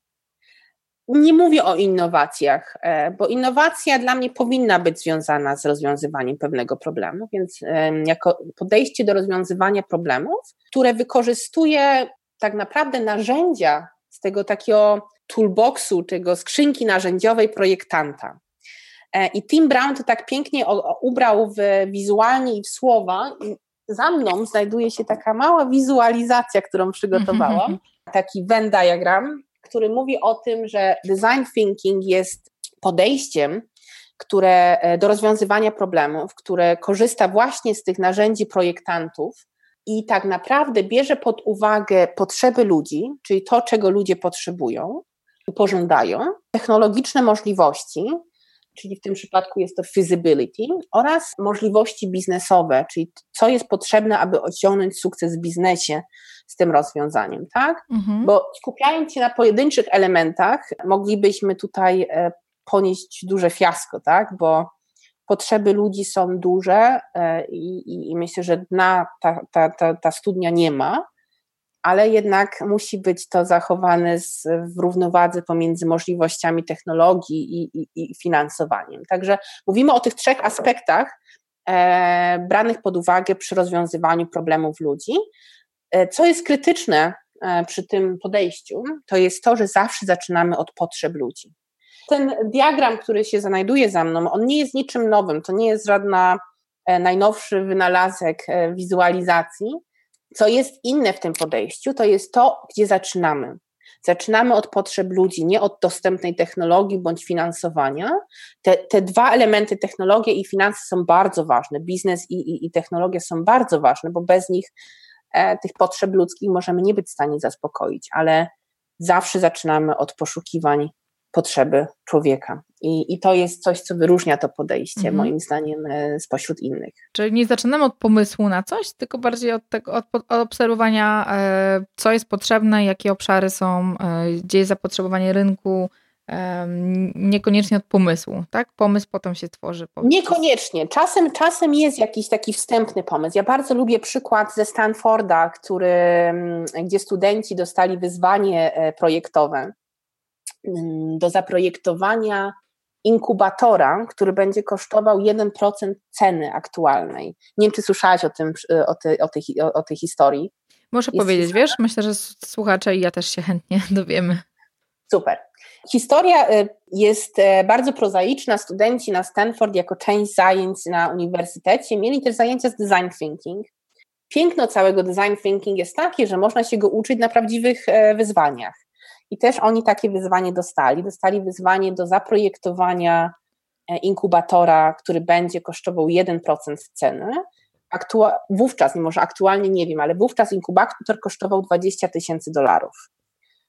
Speaker 2: Nie mówię o innowacjach, e, bo innowacja dla mnie powinna być związana z rozwiązywaniem pewnego problemu, więc jako podejście do rozwiązywania problemów, które wykorzystuje tak naprawdę narzędzia z tego takiego toolboxu, tego skrzynki narzędziowej projektanta. E, I Tim Brown to tak pięknie ubrał w wizualnie i w słowa, za mną znajduje się taka mała wizualizacja, którą przygotowałam, taki Venn diagram, który mówi o tym, że design thinking jest podejściem, które e, do rozwiązywania problemów, które korzysta właśnie z tych narzędzi projektantów i tak naprawdę bierze pod uwagę potrzeby ludzi, czyli to, czego ludzie potrzebują i pożądają, technologiczne możliwości, czyli w tym przypadku jest to feasibility, oraz możliwości biznesowe, czyli co jest potrzebne, aby osiągnąć sukces w biznesie z tym rozwiązaniem, tak? Mhm. Bo skupiając się na pojedynczych elementach, moglibyśmy tutaj e, ponieść duże fiasko, tak? Bo potrzeby ludzi są duże e, i, i myślę, że dna ta, ta, ta, ta studnia nie ma ale jednak musi być to zachowane z, w równowadze pomiędzy możliwościami technologii i, i, i finansowaniem. Także mówimy o tych trzech aspektach e, branych pod uwagę przy rozwiązywaniu problemów ludzi. E, co jest krytyczne e, przy tym podejściu, to jest to, że zawsze zaczynamy od potrzeb ludzi. Ten diagram, który się znajduje za mną, on nie jest niczym nowym, to nie jest żadna e, najnowszy wynalazek e, wizualizacji, co jest inne w tym podejściu, to jest to, gdzie zaczynamy. Zaczynamy od potrzeb ludzi, nie od dostępnej technologii bądź finansowania. Te, te dwa elementy, technologia i finanse, są bardzo ważne. Biznes i, i, i technologia są bardzo ważne, bo bez nich e, tych potrzeb ludzkich możemy nie być w stanie zaspokoić, ale zawsze zaczynamy od poszukiwań potrzeby człowieka. I, I to jest coś, co wyróżnia to podejście, mhm. moim zdaniem, e, spośród innych.
Speaker 1: Czyli nie zaczynamy od pomysłu na coś, tylko bardziej od, tego, od, od obserwowania, e, co jest potrzebne, jakie obszary są, e, gdzie jest zapotrzebowanie rynku, niekoniecznie od pomysłu, tak? Pomysł potem się tworzy.
Speaker 2: Niekoniecznie. Czasem, czasem jest jakiś taki wstępny pomysł. Ja bardzo lubię przykład ze Stanforda, który, mm, gdzie studenci dostali wyzwanie projektowe do zaprojektowania inkubatora, który będzie kosztował 1% ceny aktualnej. Nie wiem, czy słyszałaś o, tym, o, tej, o, tej, o tej historii.
Speaker 1: Muszę Jest powiedzieć, wiesz, myślę, że słuchacze i ja też się chętnie dowiemy.
Speaker 2: Super. Historia y, jest e, bardzo prozaiczna. Studenci na Stanford jako część zajęć na uniwersytecie mieli też zajęcia z design thinking. Piękno całego design thinking jest takie, że można się go uczyć na prawdziwych e, wyzwaniach. I też oni takie wyzwanie dostali. Dostali wyzwanie do zaprojektowania e, inkubatora, który będzie kosztował 1% ceny. Aktua- wówczas, mimo że aktualnie nie wiem, ale wówczas inkubator kosztował 20 tysięcy dolarów.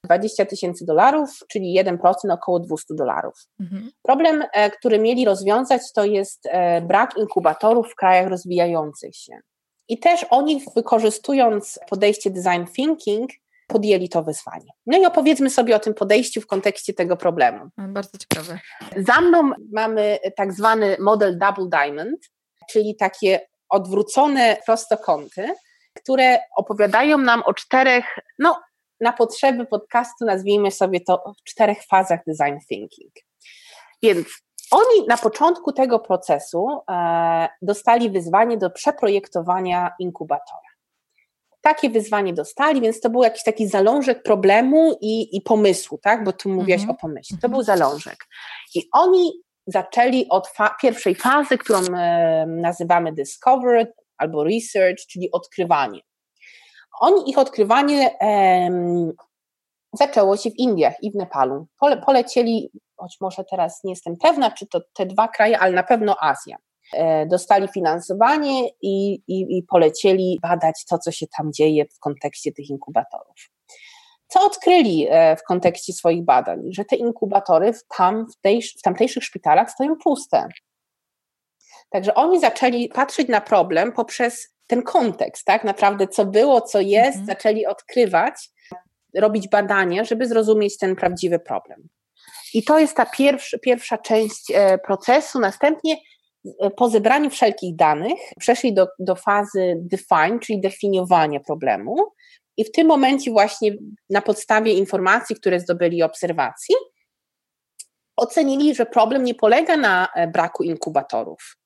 Speaker 2: 20 tysięcy dolarów, czyli 1% około 200 dolarów. Mhm. Problem, e, który mieli rozwiązać, to jest e, brak inkubatorów w krajach rozwijających się. I też oni, wykorzystując podejście design thinking, podjęli to wyzwanie. No i opowiedzmy sobie o tym podejściu w kontekście tego problemu.
Speaker 1: Bardzo ciekawe.
Speaker 2: Za mną mamy tak zwany model Double Diamond, czyli takie odwrócone prostokąty, które opowiadają nam o czterech, no na potrzeby podcastu nazwijmy sobie to czterech fazach design thinking. Więc oni na początku tego procesu e, dostali wyzwanie do przeprojektowania inkubatora takie wyzwanie dostali, więc to był jakiś taki zalążek problemu i, i pomysłu, tak? Bo tu mówiłaś -hmm. o pomyśle. To był zalążek. I oni zaczęli od fa pierwszej fazy, którą e, nazywamy discovery albo research, czyli odkrywanie. Oni, ich odkrywanie e, zaczęło się w Indiach i w Nepalu. Pole, polecieli, choć może teraz nie jestem pewna, czy to te dwa kraje, ale na pewno Azja. E, dostali finansowanie i, i, i polecieli badać to, co się tam dzieje w kontekście tych inkubatorów. Co odkryli e, w kontekście swoich badań? Że te inkubatory w, tam, w, tej, w tamtejszych szpitalach stoją puste. Także oni zaczęli patrzeć na problem poprzez ten kontekst, tak naprawdę co było, co jest, mhm. zaczęli odkrywać, robić badania, żeby zrozumieć ten prawdziwy problem. I to jest ta pierwsza, pierwsza część e, procesu. Następnie po zebraniu wszelkich danych przeszli do, do fazy define, czyli definiowania problemu. I w tym momencie, właśnie na podstawie informacji, które zdobyli obserwacji, ocenili, że problem nie polega na e, braku inkubatorów.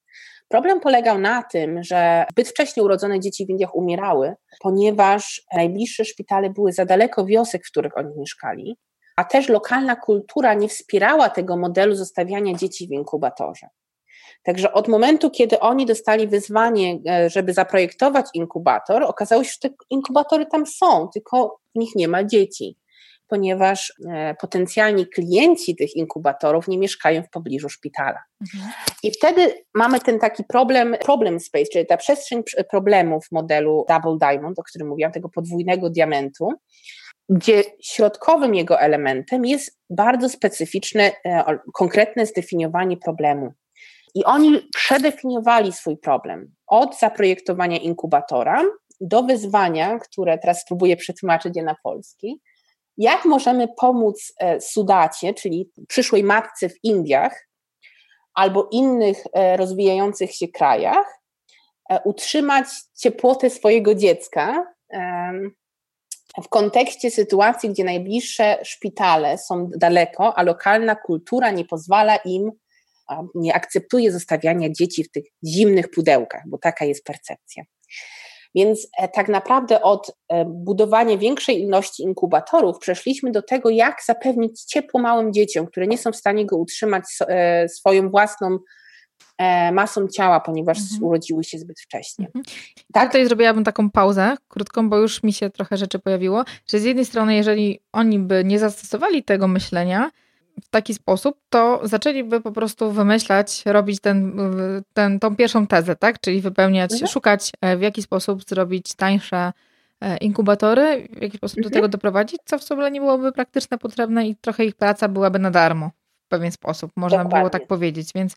Speaker 2: Problem polegał na tym, że zbyt wcześnie urodzone dzieci w Indiach umierały, ponieważ najbliższe szpitale były za daleko wiosek, w których oni mieszkali, a też lokalna kultura nie wspierała tego modelu zostawiania dzieci w inkubatorze. Także od momentu, kiedy oni dostali wyzwanie, e, żeby zaprojektować inkubator, okazało się, że te inkubatory tam są, tylko w nich nie ma dzieci, ponieważ e, potencjalni klienci tych inkubatorów nie mieszkają w pobliżu szpitala. Mhm. I wtedy mamy ten taki problem, problem space, czyli ta przestrzeń problemów modelu Double Diamond, o którym mówiłam, tego podwójnego diamentu, gdzie środkowym jego elementem jest bardzo specyficzne, e, konkretne zdefiniowanie problemu. I oni przedefiniowali swój problem od zaprojektowania inkubatora do wyzwania, które teraz spróbuję przetłumaczyć je na polski. Jak możemy pomóc e, Sudacie, czyli przyszłej matce w Indiach albo innych e, rozwijających się krajach, e, utrzymać ciepłotę swojego dziecka w kontekście sytuacji, gdzie najbliższe szpitale są daleko, a lokalna kultura nie pozwala im nie akceptuje zostawiania dzieci w tych zimnych pudełkach, bo taka jest percepcja. Więc e, tak naprawdę od e, budowania większej ilości inkubatorów przeszliśmy do tego, jak zapewnić ciepło małym dzieciom, które nie są w stanie go utrzymać e, swoją własną masą ciała, ponieważ mhm. urodziły się zbyt wcześnie. Mhm.
Speaker 1: Tak? Tutaj zrobiłabym taką pauzę krótką, bo już mi się trochę rzeczy pojawiło, że z jednej strony, jeżeli oni by nie zastosowali tego myślenia, w taki sposób, to zaczęliby po prostu wymyślać, robić ten, ten, tą pierwszą tezę, tak? Czyli wypełniać, mhm. szukać e, w jaki sposób zrobić tańsze e, inkubatory, w jaki sposób mhm. do tego doprowadzić, co w sumie nie byłoby praktyczne, potrzebne i trochę ich praca byłaby na darmo w pewien sposób, można Dokładnie. było tak powiedzieć, więc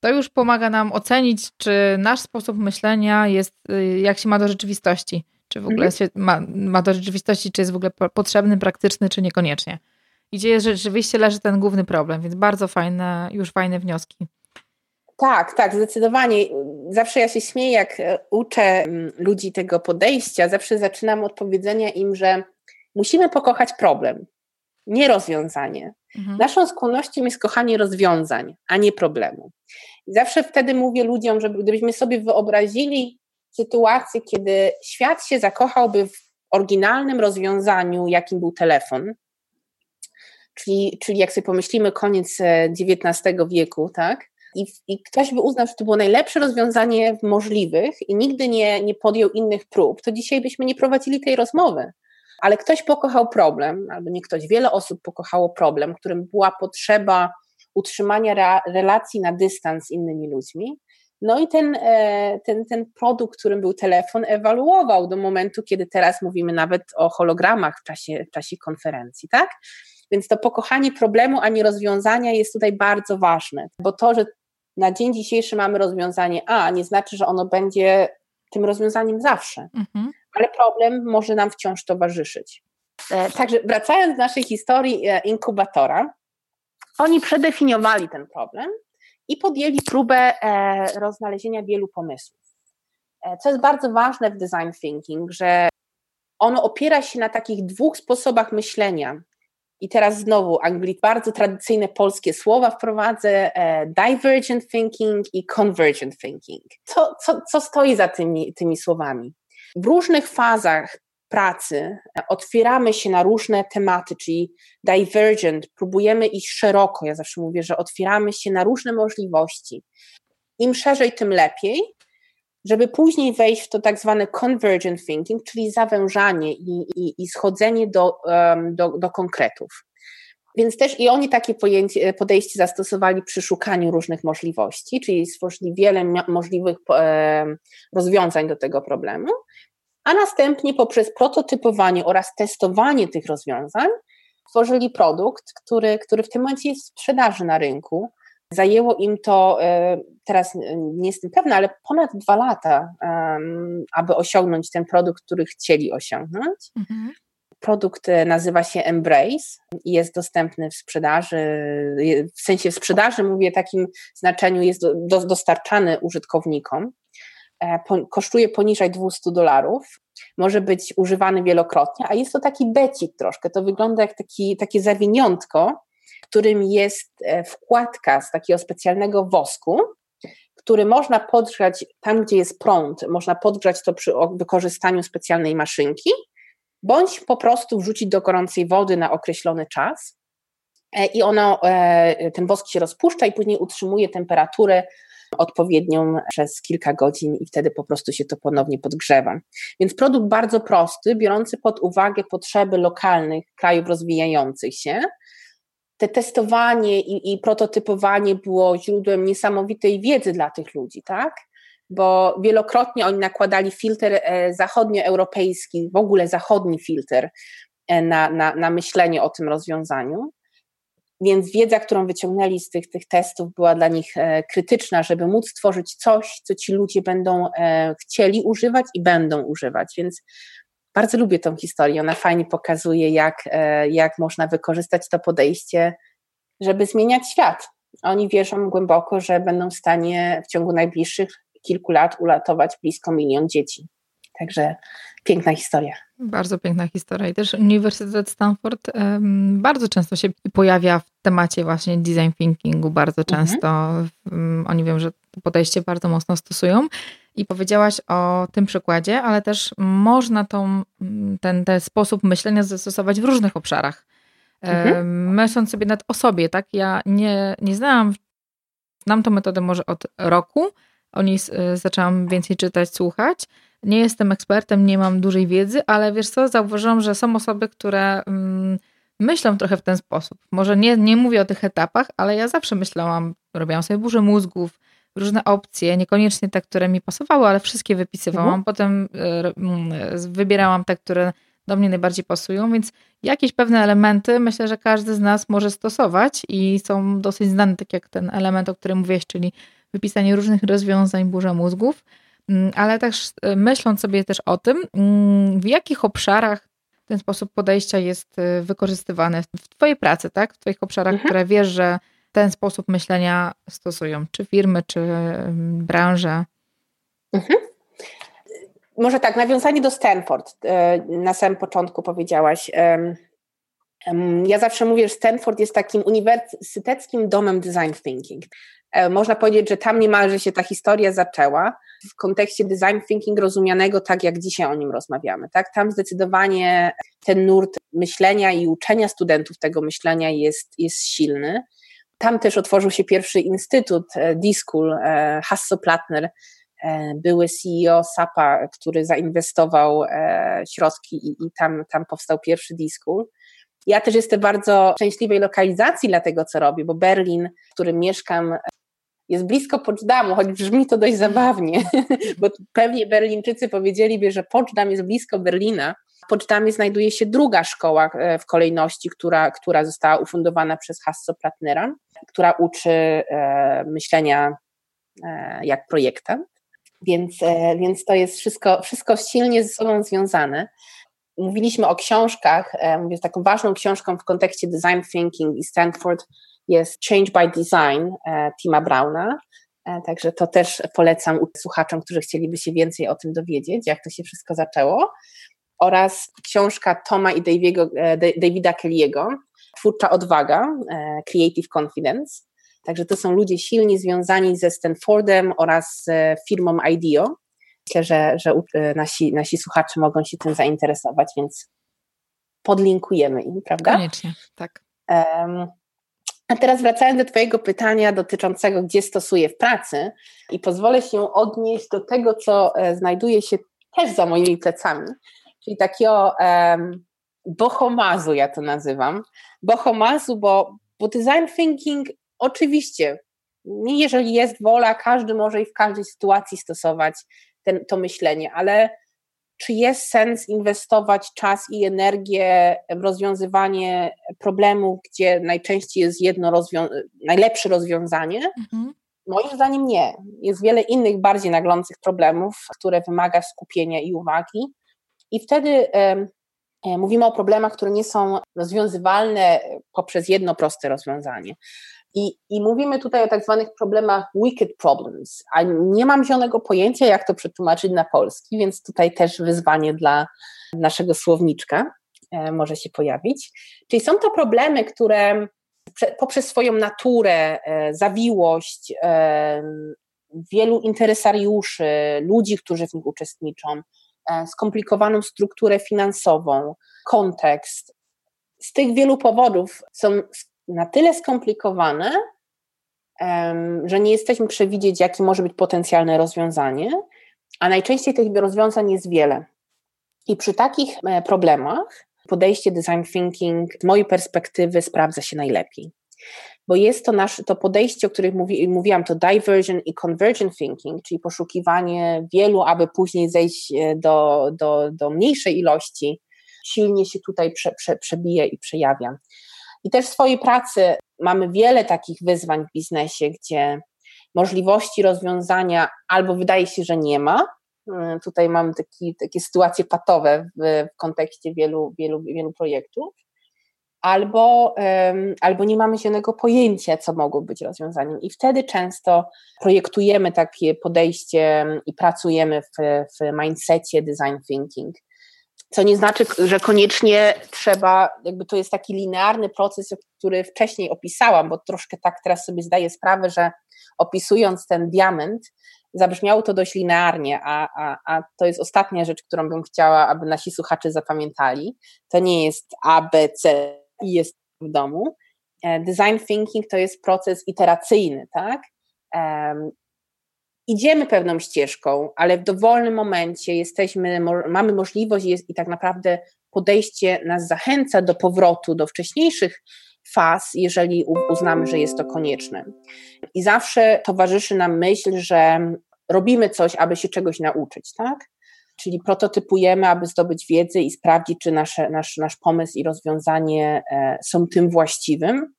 Speaker 1: to już pomaga nam ocenić, czy nasz sposób myślenia jest, y, jak się ma do rzeczywistości, czy w ogóle mhm. ma, ma do rzeczywistości, czy jest w ogóle potrzebny, praktyczny, czy niekoniecznie gdzie rzeczywiście leży ten główny problem, więc bardzo fajne, już fajne wnioski.
Speaker 2: Tak, tak, zdecydowanie. Zawsze ja się śmieję, jak e, uczę mm, ludzi tego podejścia, zawsze zaczynam od powiedzenia im, że musimy pokochać problem, nie rozwiązanie. Mhm. Naszą skłonnością jest kochanie rozwiązań, a nie problemu. I zawsze wtedy mówię ludziom, że gdybyśmy sobie wyobrazili sytuację, kiedy świat się zakochałby w oryginalnym rozwiązaniu, jakim był telefon, czyli, czyli jak sobie pomyślimy, koniec XIX e, wieku, tak? I, I, ktoś by uznał, że to było najlepsze rozwiązanie możliwych i nigdy nie, nie podjął innych prób, to dzisiaj byśmy nie prowadzili tej rozmowy. Ale ktoś pokochał problem, albo nie ktoś, wiele osób pokochało problem, którym była potrzeba utrzymania relacji na dystans z innymi ludźmi. No i ten, e, ten, ten produkt, którym był telefon, ewaluował do momentu, kiedy teraz mówimy nawet o hologramach w czasie, w czasie konferencji, tak? Więc to pokochanie problemu, a nie rozwiązania jest tutaj bardzo ważne, bo to, że na dzień dzisiejszy mamy rozwiązanie A, nie znaczy, że ono będzie tym rozwiązaniem zawsze, mhm. ale problem może nam wciąż towarzyszyć. E, także wracając do naszej historii e, inkubatora, oni przedefiniowali ten problem i podjęli próbę e, roznalezienia wielu pomysłów. Co jest bardzo ważne w design thinking, że ono opiera się na takich dwóch sposobach myślenia. I teraz znowu Anglik, bardzo tradycyjne polskie słowa wprowadzę, e, divergent thinking i convergent thinking. Co, co, co stoi za tymi, tymi słowami? W różnych fazach pracy otwieramy się na różne tematy, czyli divergent, próbujemy iść szeroko. Ja zawsze mówię, że otwieramy się na różne możliwości. Im szerzej, tym lepiej, żeby później wejść w to tak zwane convergent thinking, czyli zawężanie i, i, i schodzenie do, um, do, do konkretów. Więc też i oni takie pojęcie, podejście zastosowali przy szukaniu różnych możliwości, czyli stworzyli wiele możliwych rozwiązań do tego problemu, a następnie poprzez prototypowanie oraz testowanie tych rozwiązań stworzyli produkt, który, który w tym momencie jest w sprzedaży na rynku, Zajęło im to, e, teraz nie jestem pewna, ale ponad dwa lata, aby osiągnąć ten produkt, który chcieli osiągnąć. Mhm. Produkt e, nazywa się Embrace i jest dostępny w sprzedaży, w sensie w sprzedaży mówię takim znaczeniu, jest do, dostarczany użytkownikom. E, kosztuje poniżej 200 dolarów, może być używany wielokrotnie, a jest to taki becik troszkę, to wygląda jak taki, takie zawiniątko, którym jest e, wkładka z takiego specjalnego wosku, który można podgrzać tam, gdzie jest prąd, można podgrzać to przy wykorzystaniu specjalnej maszynki, bądź po prostu wrzucić do gorącej wody na określony czas. E, I ono, e, ten wosk się rozpuszcza i później utrzymuje temperaturę odpowiednią przez kilka godzin i wtedy po prostu się to ponownie podgrzewa. Więc produkt bardzo prosty, biorący pod uwagę potrzeby lokalnych krajów rozwijających się, te testowanie i, i prototypowanie było źródłem niesamowitej wiedzy dla tych ludzi, tak? Bo wielokrotnie oni nakładali filtr e, zachodnioeuropejski, w ogóle zachodni filtr e, na, na, na myślenie o tym rozwiązaniu. Więc wiedza, którą wyciągnęli z tych, tych testów, była dla nich e, krytyczna, żeby móc stworzyć coś, co ci ludzie będą chcieli używać i będą używać. Więc bardzo lubię tą historię. Ona fajnie pokazuje, jak, e, jak można wykorzystać to podejście, żeby zmieniać świat. Oni wierzą głęboko, że będą w stanie w ciągu najbliższych kilku lat uratować blisko milion dzieci. Także piękna historia.
Speaker 1: Bardzo piękna historia. I też Uniwersytet Stanford um, bardzo często się pojawia w temacie właśnie design thinkingu. Bardzo mhm. często um, oni wiem, że to podejście bardzo mocno stosują. I powiedziałaś o tym przykładzie, ale też można tą, ten, ten sposób myślenia zastosować w różnych obszarach. Mhm. Myśląc sobie nad o sobie, tak? Ja nie, nie znałam znam tą metodę może od roku, o niej zaczęłam więcej czytać, słuchać. Nie jestem ekspertem, nie mam dużej wiedzy, ale wiesz co, zauważyłam, że są osoby, które mm, myślą trochę w ten sposób. Może nie, nie mówię o tych etapach, ale ja zawsze myślałam, robiłam sobie burzę mózgów, różne opcje, niekoniecznie te, które mi pasowały, ale wszystkie wypisywałam. Mhm. Potem y, wybierałam te, które do mnie najbardziej pasują, więc jakieś pewne elementy myślę, że każdy z nas może stosować i są dosyć znane, tak jak ten element, o którym mówiłeś, czyli wypisanie różnych rozwiązań, burza mózgów, mm, ale też y, myśląc sobie też o tym, mm, w jakich obszarach ten sposób podejścia jest wykorzystywany w Twojej pracy, tak? W Twoich obszarach, mhm. które wiesz, że ten sposób myślenia stosują, czy firmy, czy branże. Mhm.
Speaker 2: Może tak, nawiązanie do Stanford. E, na samym początku powiedziałaś. Ja zawsze mówię, że Stanford jest takim uniwersyteckim domem design thinking. E, można powiedzieć, że tam niemalże się ta historia zaczęła w kontekście design thinking rozumianego tak, jak dzisiaj o nim rozmawiamy. Tak? Tam zdecydowanie ten nurt myślenia i uczenia studentów tego myślenia jest, jest silny. Tam też otworzył się pierwszy instytut e, D-School, Hasso Plattner, E, były CEO SAPA, który zainwestował e, środki i, i tam, tam powstał pierwszy D-School. Ja też jestem bardzo szczęśliwej lokalizacji dla tego, co robię, bo Berlin, w którym mieszkam, jest blisko Poczdamu, choć brzmi to dość zabawnie, bo pewnie Berlińczycy powiedzieliby, że Poczdam jest blisko Berlina. W Poczdamie znajduje się druga szkoła e, w kolejności, która, która została ufundowana przez Hasso Plattnera, która uczy e, myślenia e, jak projektant. Więc, e, więc to jest wszystko, wszystko silnie ze sobą związane. Mówiliśmy o książkach, mówię, taką ważną książką w kontekście design thinking i Stanford jest Change by Design Tima Browna. Także to też polecam słuchaczom, którzy chcieliby się więcej o tym dowiedzieć, jak to się wszystko zaczęło. Oraz książka Toma i Davida Kelly'ego, Twórcza odwaga, Creative Confidence. Także to są ludzie silnie związani ze Stanfordem oraz firmą IDEO. Myślę, że, że e, nasi, nasi słuchacze mogą się tym zainteresować, więc podlinkujemy im, prawda?
Speaker 1: Koniecznie, tak. Um,
Speaker 2: a teraz wracając do Twojego pytania dotyczącego, gdzie stosuję w pracy, i pozwolę się odnieść do tego, co e, znajduje się też za moimi plecami, czyli takiego um, bohomazu, ja to nazywam. Bohomazu, bo, bo design thinking Oczywiście, jeżeli jest wola, każdy może i w każdej sytuacji stosować ten, to myślenie, ale czy jest sens inwestować czas i energię w rozwiązywanie problemu, gdzie najczęściej jest jedno rozwią najlepsze rozwiązanie? Mhm. Moim zdaniem nie. Jest wiele innych bardziej naglących problemów, które wymaga skupienia i uwagi. I wtedy mówimy o problemach, które nie są rozwiązywalne poprzez jedno proste rozwiązanie. I, I mówimy tutaj o tak zwanych problemach wicked problems, a nie mam zielonego pojęcia, jak to przetłumaczyć na polski, więc tutaj też wyzwanie dla naszego słowniczka e, może się pojawić. Czyli są to problemy, które poprzez swoją naturę, e, zawiłość, e, wielu interesariuszy, ludzi, którzy w nich uczestniczą, skomplikowaną strukturę finansową, kontekst. Z tych wielu powodów są na tyle skomplikowane, że nie jesteśmy przewidzieć, jakie może być potencjalne rozwiązanie, a najczęściej tych rozwiązań jest wiele. I przy takich e, problemach podejście design thinking z mojej perspektywy sprawdza się najlepiej. Bo jest to nasze to podejście, o którym mówi, mówiłam, to diversion i convergent thinking, czyli poszukiwanie wielu, aby później zejść e, do, do, do mniejszej ilości, silnie się tutaj prze, prze, przebije i przejawia. I też w swojej pracy mamy wiele takich wyzwań w biznesie, gdzie możliwości rozwiązania albo wydaje się, że nie ma. Mm, tutaj mamy taki, takie sytuacje patowe w, w kontekście wielu, wielu, wielu projektów. Albo, albo nie mamy zielonego pojęcia, co mogło być rozwiązaniem. I wtedy często projektujemy takie podejście i pracujemy w, w mindsetie design thinking co nie znaczy, że koniecznie trzeba, jakby to jest taki linearny proces, który wcześniej opisałam, bo troszkę tak teraz sobie zdaję sprawę, że opisując ten diament, zabrzmiało to dość linearnie, a, a, a to jest ostatnia rzecz, którą bym chciała, aby nasi słuchacze zapamiętali. To nie jest A, B, C i jest w domu. E, design thinking to jest proces iteracyjny, tak? um, idziemy pewną ścieżką, ale w dowolnym momencie jesteśmy, mamy możliwość jest, i tak naprawdę podejście nas zachęca do powrotu do wcześniejszych faz, jeżeli uznamy, że jest to konieczne. I zawsze towarzyszy nam myśl, że robimy coś, aby się czegoś nauczyć, tak? Czyli prototypujemy, aby zdobyć wiedzę i sprawdzić, czy nasze, nasz, nasz pomysł i rozwiązanie e, są tym właściwym,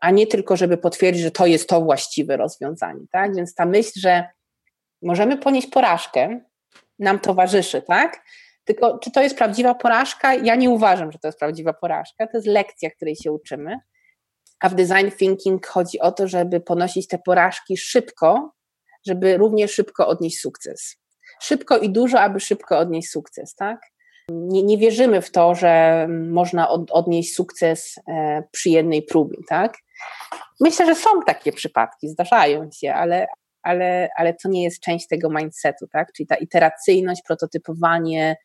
Speaker 2: a nie tylko, żeby potwierdzić, że to jest to właściwe rozwiązanie, tak? Więc ta myśl, że możemy ponieść porażkę, nam towarzyszy, tak? Tylko czy to jest prawdziwa porażka? Ja nie uważam, że to jest prawdziwa porażka. To jest lekcja, której się uczymy. A w design thinking chodzi o to, żeby ponosić te porażki szybko, żeby równie szybko odnieść sukces. Szybko i dużo, aby szybko odnieść sukces, tak? Nie, nie wierzymy w to, że można od, odnieść sukces e, przy jednej próbie, tak? Myślę, że są takie przypadki, zdarzają się, ale, ale, ale to nie jest część tego mindsetu, tak? Czyli ta iteracyjność, prototypowanie,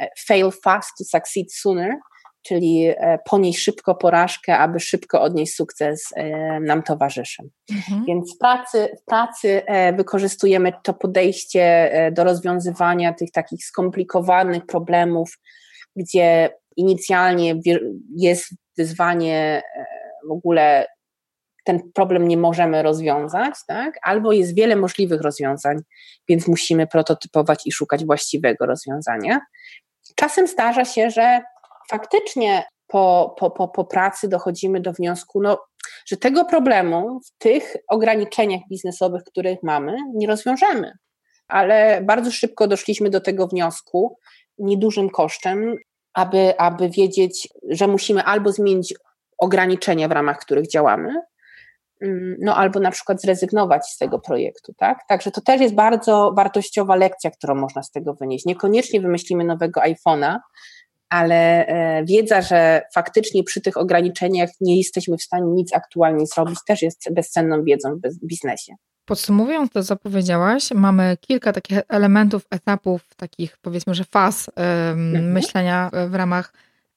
Speaker 2: e, fail fast to succeed sooner, czyli e, ponieść szybko porażkę, aby szybko odnieść sukces e, nam towarzyszy. Mhm. Więc w pracy, w pracy wykorzystujemy to podejście do rozwiązywania tych takich skomplikowanych problemów, gdzie inicjalnie jest wyzwanie w ogóle ten problem nie możemy rozwiązać, tak? albo jest wiele możliwych rozwiązań, więc musimy prototypować i szukać właściwego rozwiązania. Czasem zdarza się, że faktycznie po, po, po, po pracy dochodzimy do wniosku, no, że tego problemu w tych ograniczeniach biznesowych, których mamy, nie rozwiążemy. Ale bardzo szybko doszliśmy do tego wniosku, niedużym kosztem, aby, aby wiedzieć, że musimy albo zmienić ograniczenia, w ramach których działamy, Mm, no albo na przykład zrezygnować z tego projektu, tak? Także to też jest bardzo wartościowa lekcja, którą można z tego wynieść. Niekoniecznie wymyślimy nowego iPhone'a, ale e, wiedza, że faktycznie przy tych ograniczeniach nie jesteśmy w stanie nic aktualnie zrobić, też jest bezcenną wiedzą w biznesie.
Speaker 1: Podsumowując to, co powiedziałaś, mamy kilka takich elementów, etapów, takich powiedzmy, że faz mhm. myślenia w ramach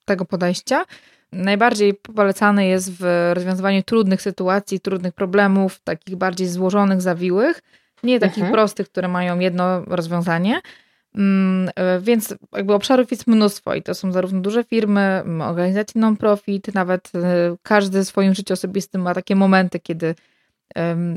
Speaker 1: tego podejścia. Najbardziej polecany jest w rozwiązywaniu trudnych sytuacji, trudnych problemów, takich bardziej złożonych, zawiłych, nie takich mhm. prostych, które mają jedno rozwiązanie. Mm, e, więc jakby obszarów jest mnóstwo i to są zarówno duże firmy, organizacje non-profit, nawet e, każdy w swoim życiu osobistym ma takie momenty, kiedy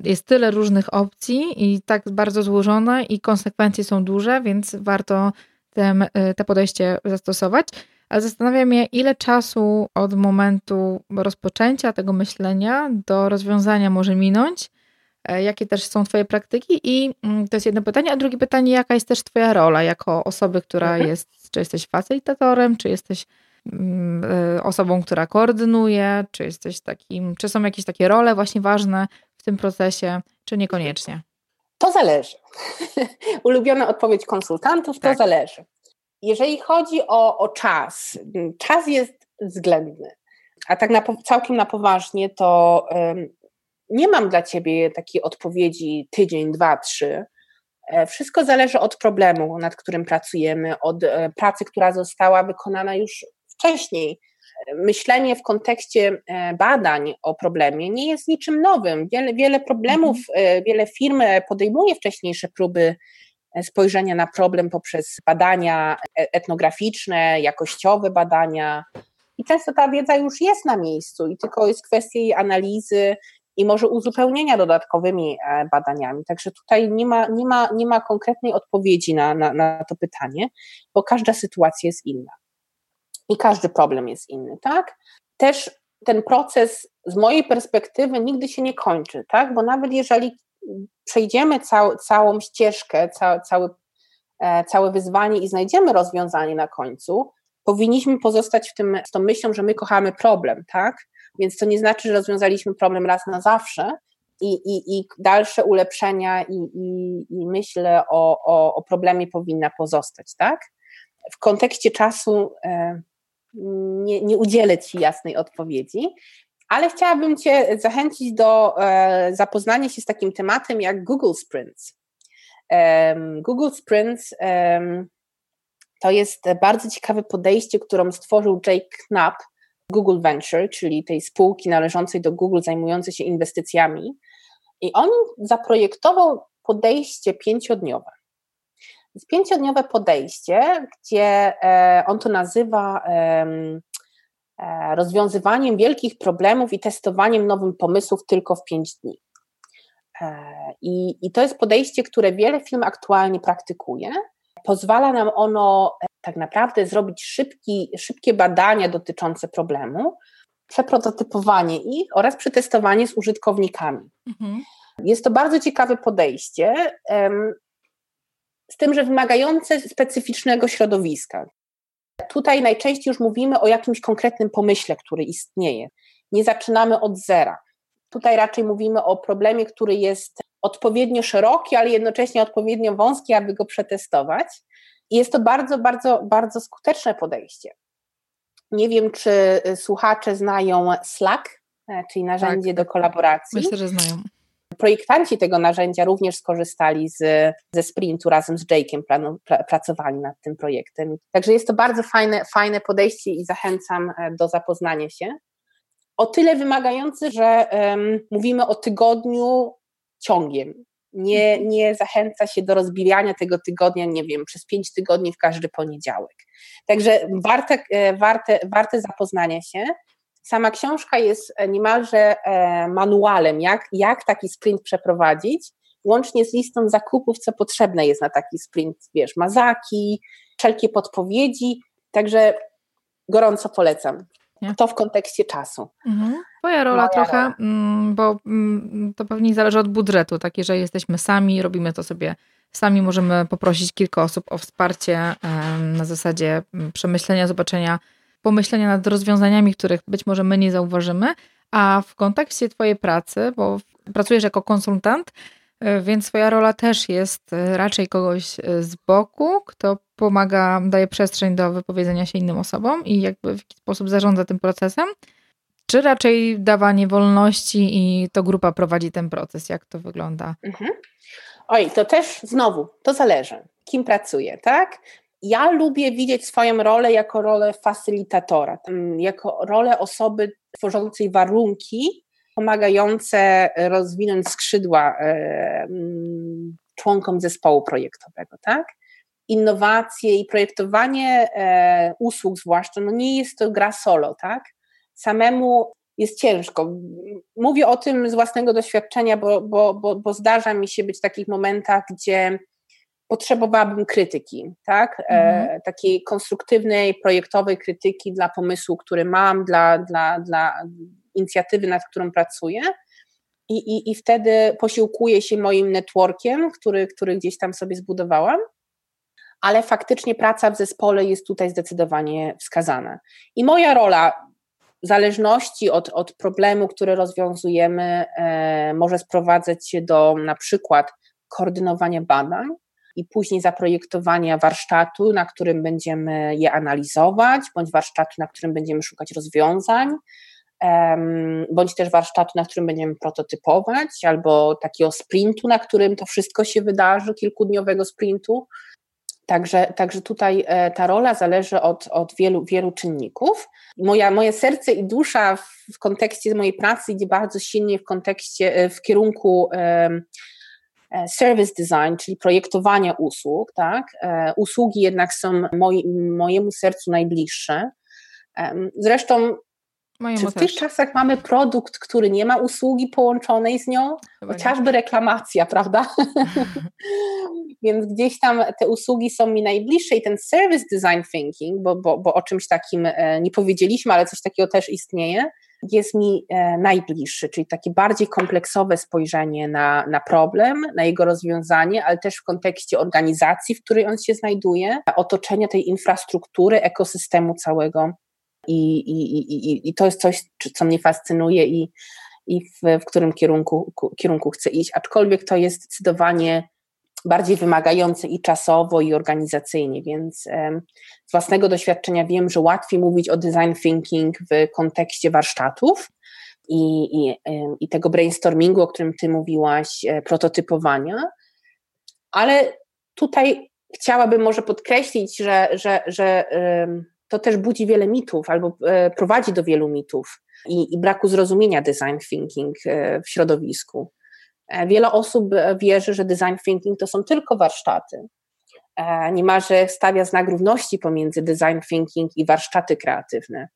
Speaker 1: jest tyle różnych opcji i tak bardzo złożone i konsekwencje są duże, więc warto te, te podejście zastosować. Ale zastanawiam się, ile czasu od momentu rozpoczęcia tego myślenia do rozwiązania może minąć, e, jakie też są Twoje praktyki i mm, to jest jedno pytanie, a drugie pytanie, jaka jest też Twoja rola jako osoby, która mhm. jest, czy jesteś facylitatorem, czy jesteś mm, e, osobą, która koordynuje, czy jesteś takim, czy są jakieś takie role właśnie ważne w tym procesie, czy niekoniecznie?
Speaker 2: To zależy. Ulubiona odpowiedź konsultantów, to tak. zależy. Jeżeli chodzi o, o czas, czas jest względny, a tak na, całkiem na poważnie, to um, nie mam dla ciebie takiej odpowiedzi tydzień, dwa, trzy. E, wszystko zależy od problemu, nad którym pracujemy, od e, pracy, która została wykonana już wcześniej. Myślenie w kontekście e, badań o problemie nie jest niczym nowym. Wiele, wiele problemów, mhm. wiele firm podejmuje wcześniejsze próby spojrzenia na problem poprzez badania e, etnograficzne, jakościowe badania. I często ta wiedza już jest na miejscu i tylko jest kwestia jej analizy i może uzupełnienia dodatkowymi e, badaniami. Także tutaj nie ma, nie ma, nie ma konkretnej odpowiedzi na, na, na to pytanie, bo każda sytuacja jest inna i każdy problem jest inny, tak? Też ten proces z mojej perspektywy nigdy się nie kończy, tak? Bo nawet jeżeli przejdziemy cał, całą ścieżkę, ca, cały, e, całe wyzwanie i znajdziemy rozwiązanie na końcu, powinniśmy pozostać w tym, z tą myślą, że my kochamy problem, tak? Więc to nie znaczy, że rozwiązaliśmy problem raz na zawsze i, i, i dalsze ulepszenia i, i, i myślę o, o, o problemie powinna pozostać, tak? W kontekście czasu e, nie, nie udzielę Ci jasnej odpowiedzi, ale chciałabym Cię zachęcić do e, zapoznania się z takim tematem jak Google Sprints. Google Sprints to jest bardzo ciekawe podejście, którą stworzył Jake Knapp, Google Venture, czyli tej spółki należącej do Google zajmującej się inwestycjami. I on zaprojektował podejście pięciodniowe. Jest pięciodniowe podejście, gdzie e, on to nazywa e, rozwiązywaniem wielkich problemów i testowaniem nowych pomysłów tylko w pięć dni. E, I, I to jest podejście, które wiele firm aktualnie praktykuje. Pozwala nam ono tak naprawdę zrobić szybki, szybkie badania dotyczące problemu, przeprototypowanie ich oraz przetestowanie z użytkownikami. Mhm. Jest to bardzo ciekawe podejście, z tym, że wymagające specyficznego środowiska. Tutaj najczęściej już mówimy o jakimś konkretnym pomyśle, który istnieje. Nie zaczynamy od zera. Tutaj raczej mówimy o problemie, który jest odpowiednio szeroki, ale jednocześnie odpowiednio wąski, aby go przetestować. I jest to bardzo, bardzo, bardzo skuteczne podejście. Nie wiem, czy słuchacze znają Slack, e, czyli narzędzie tak, do kolaboracji.
Speaker 1: Myślę, że znają.
Speaker 2: Projektanci tego narzędzia również skorzystali z, ze Sprintu razem z Jake'em, pra, pracowali nad tym projektem. Także jest to bardzo fajne, fajne podejście i zachęcam e, do zapoznania się. O tyle wymagający, że um, mówimy o tygodniu ciągiem. Nie, nie zachęca się do rozbijania tego tygodnia, nie wiem, przez pięć tygodni w każdy poniedziałek. Także warte, e, warte, warte zapoznania się. Sama książka jest niemalże e, manualem, jak, jak taki sprint przeprowadzić, łącznie z listą zakupów, co potrzebne jest na taki sprint, wiesz, mazaki, wszelkie podpowiedzi, także gorąco polecam. Nie? To w kontekście czasu.
Speaker 1: Mhm. Twoja rola Moja trochę, rola. Mm, bo mm, to pewnie zależy od budżetu, takie, że jesteśmy sami, robimy to sobie sami, możemy poprosić kilka osób o wsparcie na zasadzie mm, przemyślenia, zobaczenia, pomyślenia nad rozwiązaniami, których być może my nie zauważymy, a w kontekście Twojej pracy, bo pracujesz jako konsultant, więc Twoja rola też jest e, raczej kogoś e, z boku, kto pomaga, daje przestrzeń do wypowiedzenia się innym osobom i jakby w jakiś sposób zarządza tym procesem, czy raczej dawanie wolności i to grupa prowadzi ten proces? Jak to wygląda? Mhm.
Speaker 2: Oj, to też znowu, to zależy, kim pracuję, tak? Ja lubię widzieć swoją rolę jako rolę facylitatora, jako rolę osoby tworzącej warunki pomagające rozwinąć skrzydła e, członkom zespołu projektowego, tak? Innowacje i projektowanie e, usług zwłaszcza, no nie jest to gra solo, tak? Samemu jest ciężko. Mówię o tym z własnego doświadczenia, bo, bo, bo, bo zdarza mi się być w takich momentach, gdzie potrzebowałabym krytyki, tak? E, mhm. E, takiej konstruktywnej, projektowej krytyki dla pomysłu, który mam, dla, dla, dla inicjatywy, nad którą pracuję. I, i, I wtedy posiłkuję się moim networkiem, który, który gdzieś tam sobie zbudowałam, ale faktycznie praca w zespole jest tutaj zdecydowanie wskazana. I moja rola, w zależności od, od problemu, który rozwiązujemy, e, może sprowadzać się do na przykład koordynowania badań, i później zaprojektowania warsztatu, na którym będziemy je analizować, bądź warsztatu, na którym będziemy szukać rozwiązań, bądź też warsztatu, na którym będziemy prototypować, albo takiego sprintu, na którym to wszystko się wydarzy, kilkudniowego sprintu. Także, także tutaj e, ta rola zależy od, od wielu, wielu czynników. Moja, moje serce i dusza w, kontekście mojej pracy idzie bardzo silnie w kontekście, e, w kierunku E, service design, czyli projektowania usług, tak? Usługi jednak są mojemu sercu najbliższe. Zresztą czy w tych czasach mamy produkt, który nie ma usługi połączonej z nią? Chyba Chociażby nie. reklamacja, prawda? Więc gdzieś tam te usługi są mi najbliższe i ten service design thinking, bo, bo, bo o czymś takim e, nie powiedzieliśmy, ale coś takiego też istnieje, jest mi e, najbliższy, czyli takie bardziej kompleksowe spojrzenie na, na problem, na jego rozwiązanie, ale też w kontekście organizacji, w której on się znajduje, otoczenia tej infrastruktury, ekosystemu całego. I, i, i, i to jest coś, co mnie fascynuje i, i w, w którym kierunku, kierunku chcę iść. Aczkolwiek to jest zdecydowanie bardziej wymagający i czasowo, i organizacyjnie, więc z własnego doświadczenia wiem, że łatwiej mówić o design thinking w kontekście warsztatów i, i, i tego brainstormingu, o którym Ty mówiłaś, e, prototypowania, ale tutaj chciałabym może podkreślić, że, że, że to też budzi wiele mitów albo e, prowadzi do wielu mitów i, i braku zrozumienia design thinking e, w środowisku. Wiele osób wierzy, że design thinking to są tylko warsztaty. Niemalże stawia znak równości pomiędzy design thinking i warsztaty kreatywne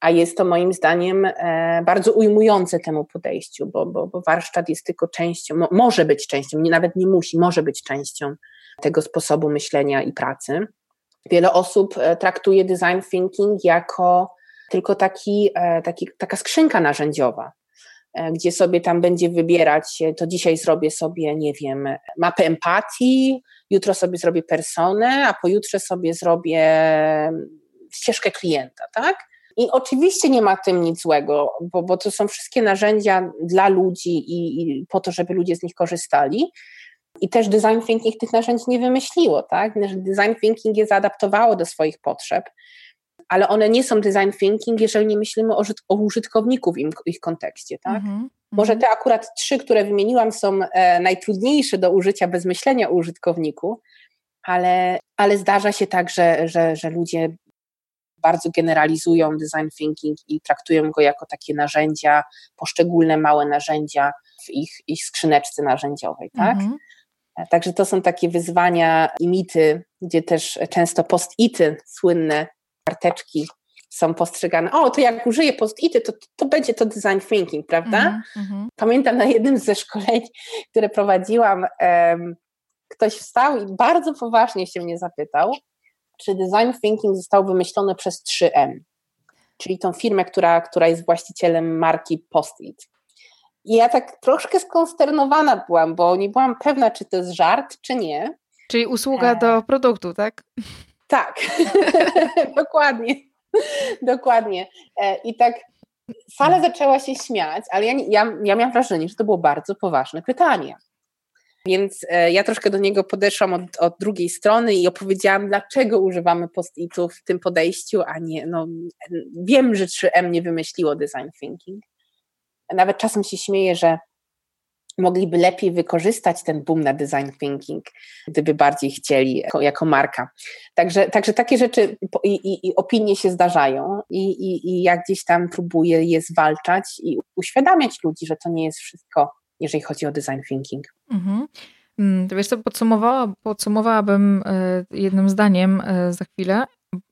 Speaker 2: a jest to moim zdaniem e, bardzo ujmujące temu podejściu, bo, bo, bo warsztat jest tylko częścią, może być częścią, nie, nawet nie musi, może być częścią tego sposobu myślenia i pracy. Wiele osób e, traktuje design thinking jako tylko taki, e, taki, taka skrzynka narzędziowa, gdzie sobie tam będzie wybierać, to dzisiaj zrobię sobie, nie wiem, mapę empatii, jutro sobie zrobię personę, a pojutrze sobie zrobię ścieżkę klienta, tak? I oczywiście nie ma tym nic złego, bo, bo to są wszystkie narzędzia dla ludzi i, i po to, żeby ludzie z nich korzystali. I też design thinking tych narzędzi nie wymyśliło, tak? Design thinking je zaadaptowało do swoich potrzeb, ale one nie są design thinking, jeżeli nie myślimy o, o użytkowniku w, im, ich kontekście, tak? -hmm. Może te akurat trzy, które wymieniłam, są e, najtrudniejsze do użycia bez myślenia o użytkowniku, ale, ale zdarza się tak, że, że, że ludzie bardzo generalizują design thinking i traktują go jako takie narzędzia, poszczególne małe narzędzia w ich, ich skrzyneczce narzędziowej, tak? Mhm. Także to są takie wyzwania i mity, gdzie też często post-ity, słynne karteczki są postrzegane, o, to jak użyję post-ity, to, to będzie to design thinking, prawda? Mm -hmm. Pamiętam na jednym ze szkoleń, które prowadziłam, um, ktoś wstał i bardzo poważnie się mnie zapytał, czy design thinking został wymyślony przez 3M, czyli tą firmę, która, która jest właścicielem marki Post-it. I ja tak troszkę skonsternowana byłam, bo nie byłam pewna, czy to jest żart, czy nie.
Speaker 1: Czyli usługa e... do produktu, tak?
Speaker 2: Tak, dokładnie. Dokładnie. E, I tak sala zaczęła się śmiać, ale ja, ja, ja miałam wrażenie, że to było bardzo poważne pytanie. Więc e, ja troszkę do niego podeszłam od, od drugiej strony i opowiedziałam, dlaczego używamy post-itów w tym podejściu, a nie, no wiem, że 3M nie wymyśliło design thinking. Nawet czasem się śmieję, że mogliby lepiej wykorzystać ten boom na design thinking, gdyby bardziej chcieli jako, jako marka. Także, także takie rzeczy i, i, i opinie się zdarzają i, i, i ja gdzieś tam próbuję je zwalczać i uświadamiać ludzi, że to nie jest wszystko jeżeli chodzi o design thinking. Mhm.
Speaker 1: Mm, to wiesz co, podsumowała, podsumowałabym e, jednym zdaniem e, za chwilę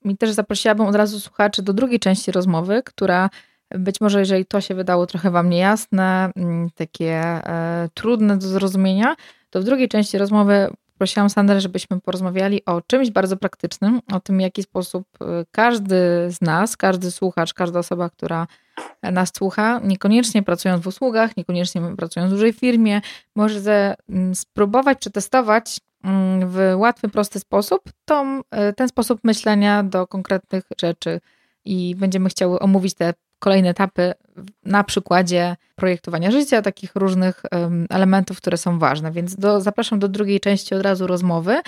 Speaker 1: i też zaprosiłabym od razu słuchaczy do drugiej części rozmowy, która być może, jeżeli to się wydało trochę Wam niejasne, mm, takie e, trudne do zrozumienia, to w drugiej części rozmowy prosiłam Sandrę, żebyśmy porozmawiali o czymś bardzo praktycznym, o tym, w jaki sposób każdy z nas, każdy słuchacz, każda osoba, która nas słucha, niekoniecznie pracując w usługach, niekoniecznie pracując w dużej firmie, może mm, spróbować przetestować mm, w łatwy, prosty sposób tą, e, ten sposób myślenia do konkretnych rzeczy. I będziemy chciały omówić te kolejne etapy na przykładzie projektowania życia, takich różnych elementów, które są ważne. Więc do, zapraszam do drugiej części od razu rozmowy.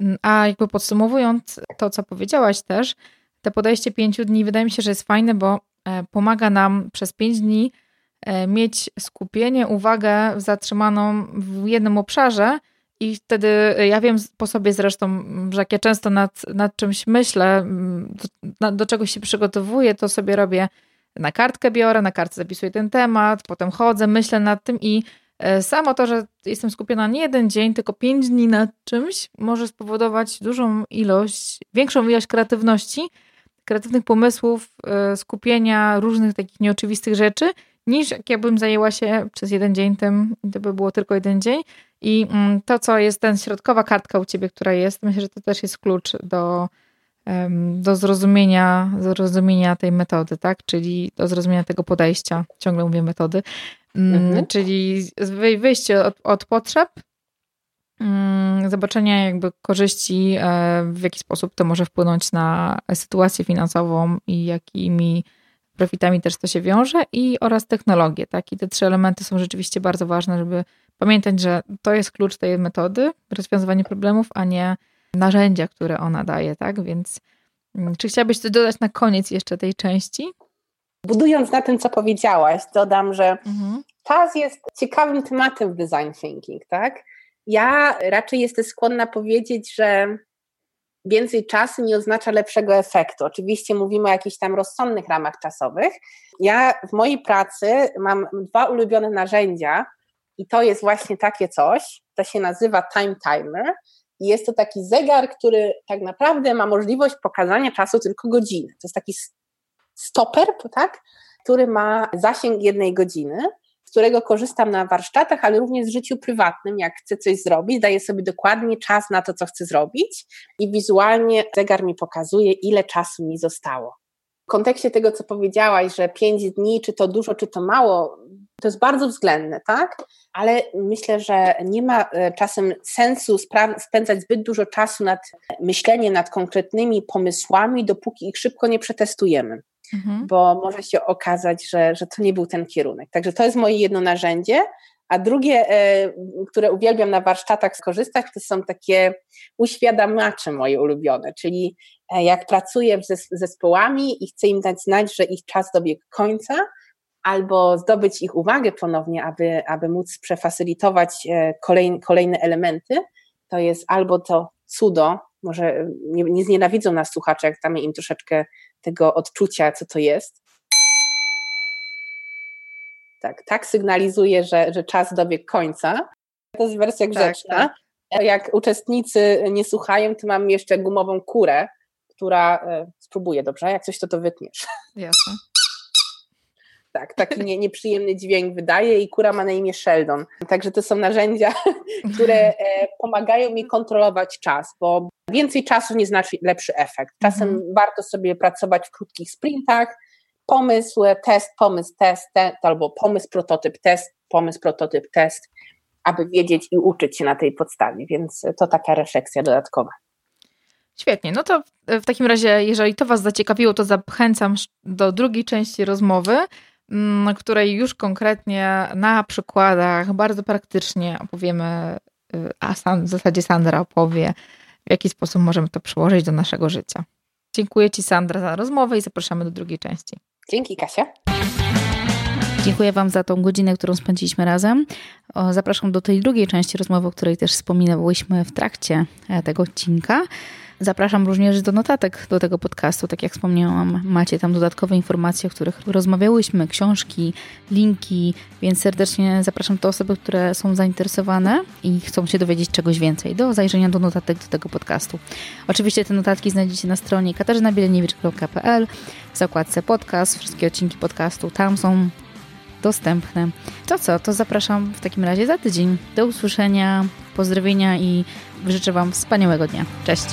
Speaker 1: Mm, a jakby podsumowując to, co powiedziałaś też, te podejście pięciu dni wydaje mi się, że jest fajne, bo E, pomaga nam przez 5 dni e, mieć skupienie, uwagę zatrzymaną w jednym obszarze. I wtedy e, ja wiem po sobie zresztą, że jak ja często nad, nad czymś myślę, do, do czegoś się przygotowuję, to sobie robię na kartkę biorę, na kartce zapisuję ten temat, potem chodzę, myślę nad tym i samo to, że jestem skupiona nie jeden dzień, tylko pięć dni nad czymś, może spowodować dużą ilość, większą ilość kreatywności kreatywnych pomysłów, e, skupienia różnych takich nieoczywistych rzeczy, niż jakbym zajęła się przez jeden dzień tym, to by było tylko jeden dzień. I mm, to, co jest ten środkowa kartka u ciebie, która jest, myślę, że to też jest klucz do, do zrozumienia, zrozumienia tej metody, tak? Czyli do zrozumienia tego podejścia, ciągle mówię metody, mm, mhm. czyli wyjście od, od potrzeb Mm, zobaczenia jakby korzyści, e, w jaki sposób to może wpłynąć na sytuację finansową i jakimi profitami też to się wiąże i oraz technologię, tak? I te trzy elementy są rzeczywiście bardzo ważne, żeby pamiętać, że to jest klucz tej metody, rozwiązywanie problemów, a nie narzędzia, które ona daje, tak? Więc mm, czy chciałabyś coś dodać na koniec jeszcze tej części?
Speaker 2: Budując na tym, co powiedziałaś, dodam, że mhm. czas jest ciekawym tematem w design thinking, tak? Ja raczej jestem skłonna powiedzieć, że więcej czasu nie oznacza lepszego efektu. Oczywiście mówimy o jakichś tam rozsądnych ramach czasowych. Ja w mojej pracy mam dwa ulubione narzędzia, I to jest właśnie takie coś, to się nazywa time timer. I jest to taki zegar, który tak naprawdę ma możliwość pokazania czasu tylko godziny. To jest taki stoper, tak? który ma zasięg jednej godziny, z którego korzystam na warsztatach, ale również w życiu prywatnym. Jak chcę coś zrobić, daję sobie dokładnie czas na to, co chcę zrobić i wizualnie zegar mi pokazuje, ile czasu mi zostało. W kontekście tego, co powiedziałaś, że pięć dni, czy to dużo, czy to mało, to jest bardzo względne, tak? Ale myślę, że nie ma e, czasem sensu spędzać zbyt dużo czasu nad myśleniem nad konkretnymi pomysłami, dopóki ich szybko nie przetestujemy. Mhm. Bo może się okazać, że, że to nie był ten kierunek. Także to jest moje jedno narzędzie. A drugie, e, które uwielbiam na warsztatach skorzystać, to są takie uświadamiacze moje ulubione, czyli jak pracuję z zespołami i chcę im dać znać, że ich czas dobiegł końca, albo zdobyć ich uwagę ponownie, aby, aby móc przefacylitować e, kolejne, kolejne elementy, to jest albo to cudo, może nie, nie znienawidzą nas słuchacze, jak damy im troszeczkę tego odczucia, co to jest. Tak, tak sygnalizuje, że, że czas dobiegł końca. To jest wersja tak, grzeczna. Tak, tak. Jak uczestnicy nie słuchają, to mam jeszcze gumową kurę, która e, spróbuje, dobrze? Jak coś, to to wytniesz.
Speaker 1: Jasne.
Speaker 2: Tak, taki nie, nieprzyjemny dźwięk wydaje i kura ma na imię Sheldon. Także to są narzędzia, które e, pomagają mi kontrolować czas, bo więcej czasu nie znaczy lepszy efekt. Czasem mhm. warto sobie pracować w krótkich sprintach, pomysł, test, pomysł, test, test, albo pomysł, prototyp, test, pomysł, prototyp, test, aby wiedzieć i uczyć się na tej podstawie, więc to taka refleksja dodatkowa.
Speaker 1: Świetnie, no to w takim razie, jeżeli to Was zaciekawiło, to zachęcam do drugiej części rozmowy, mm, której już konkretnie na przykładach bardzo praktycznie opowiemy, y, a w zasadzie Sandra opowie, w jaki sposób możemy to przełożyć do naszego życia. Dziękuję Ci, Sandra, za rozmowę i zapraszamy do drugiej części.
Speaker 2: Dzięki, Kasia.
Speaker 1: Dziękuję Wam za tą godzinę, którą spędziliśmy razem. Zapraszam do tej drugiej części rozmowy, o której też wspominałyśmy w trakcie e, tego odcinka. Zapraszam również do notatek do tego podcastu. Tak jak wspomniałam, macie tam dodatkowe informacje, o których rozmawiałyśmy, książki, linki, więc serdecznie zapraszam te osoby, które są zainteresowane i chcą się dowiedzieć czegoś więcej, do zajrzenia do notatek do tego podcastu. Oczywiście te notatki znajdziecie na stronie katarzynabilieniewicz.pl w zakładce podcast, wszystkie odcinki podcastu tam są dostępne. To co, to zapraszam w takim razie za tydzień. Do usłyszenia, pozdrowienia i Życzę Wam wspaniałego dnia. Cześć!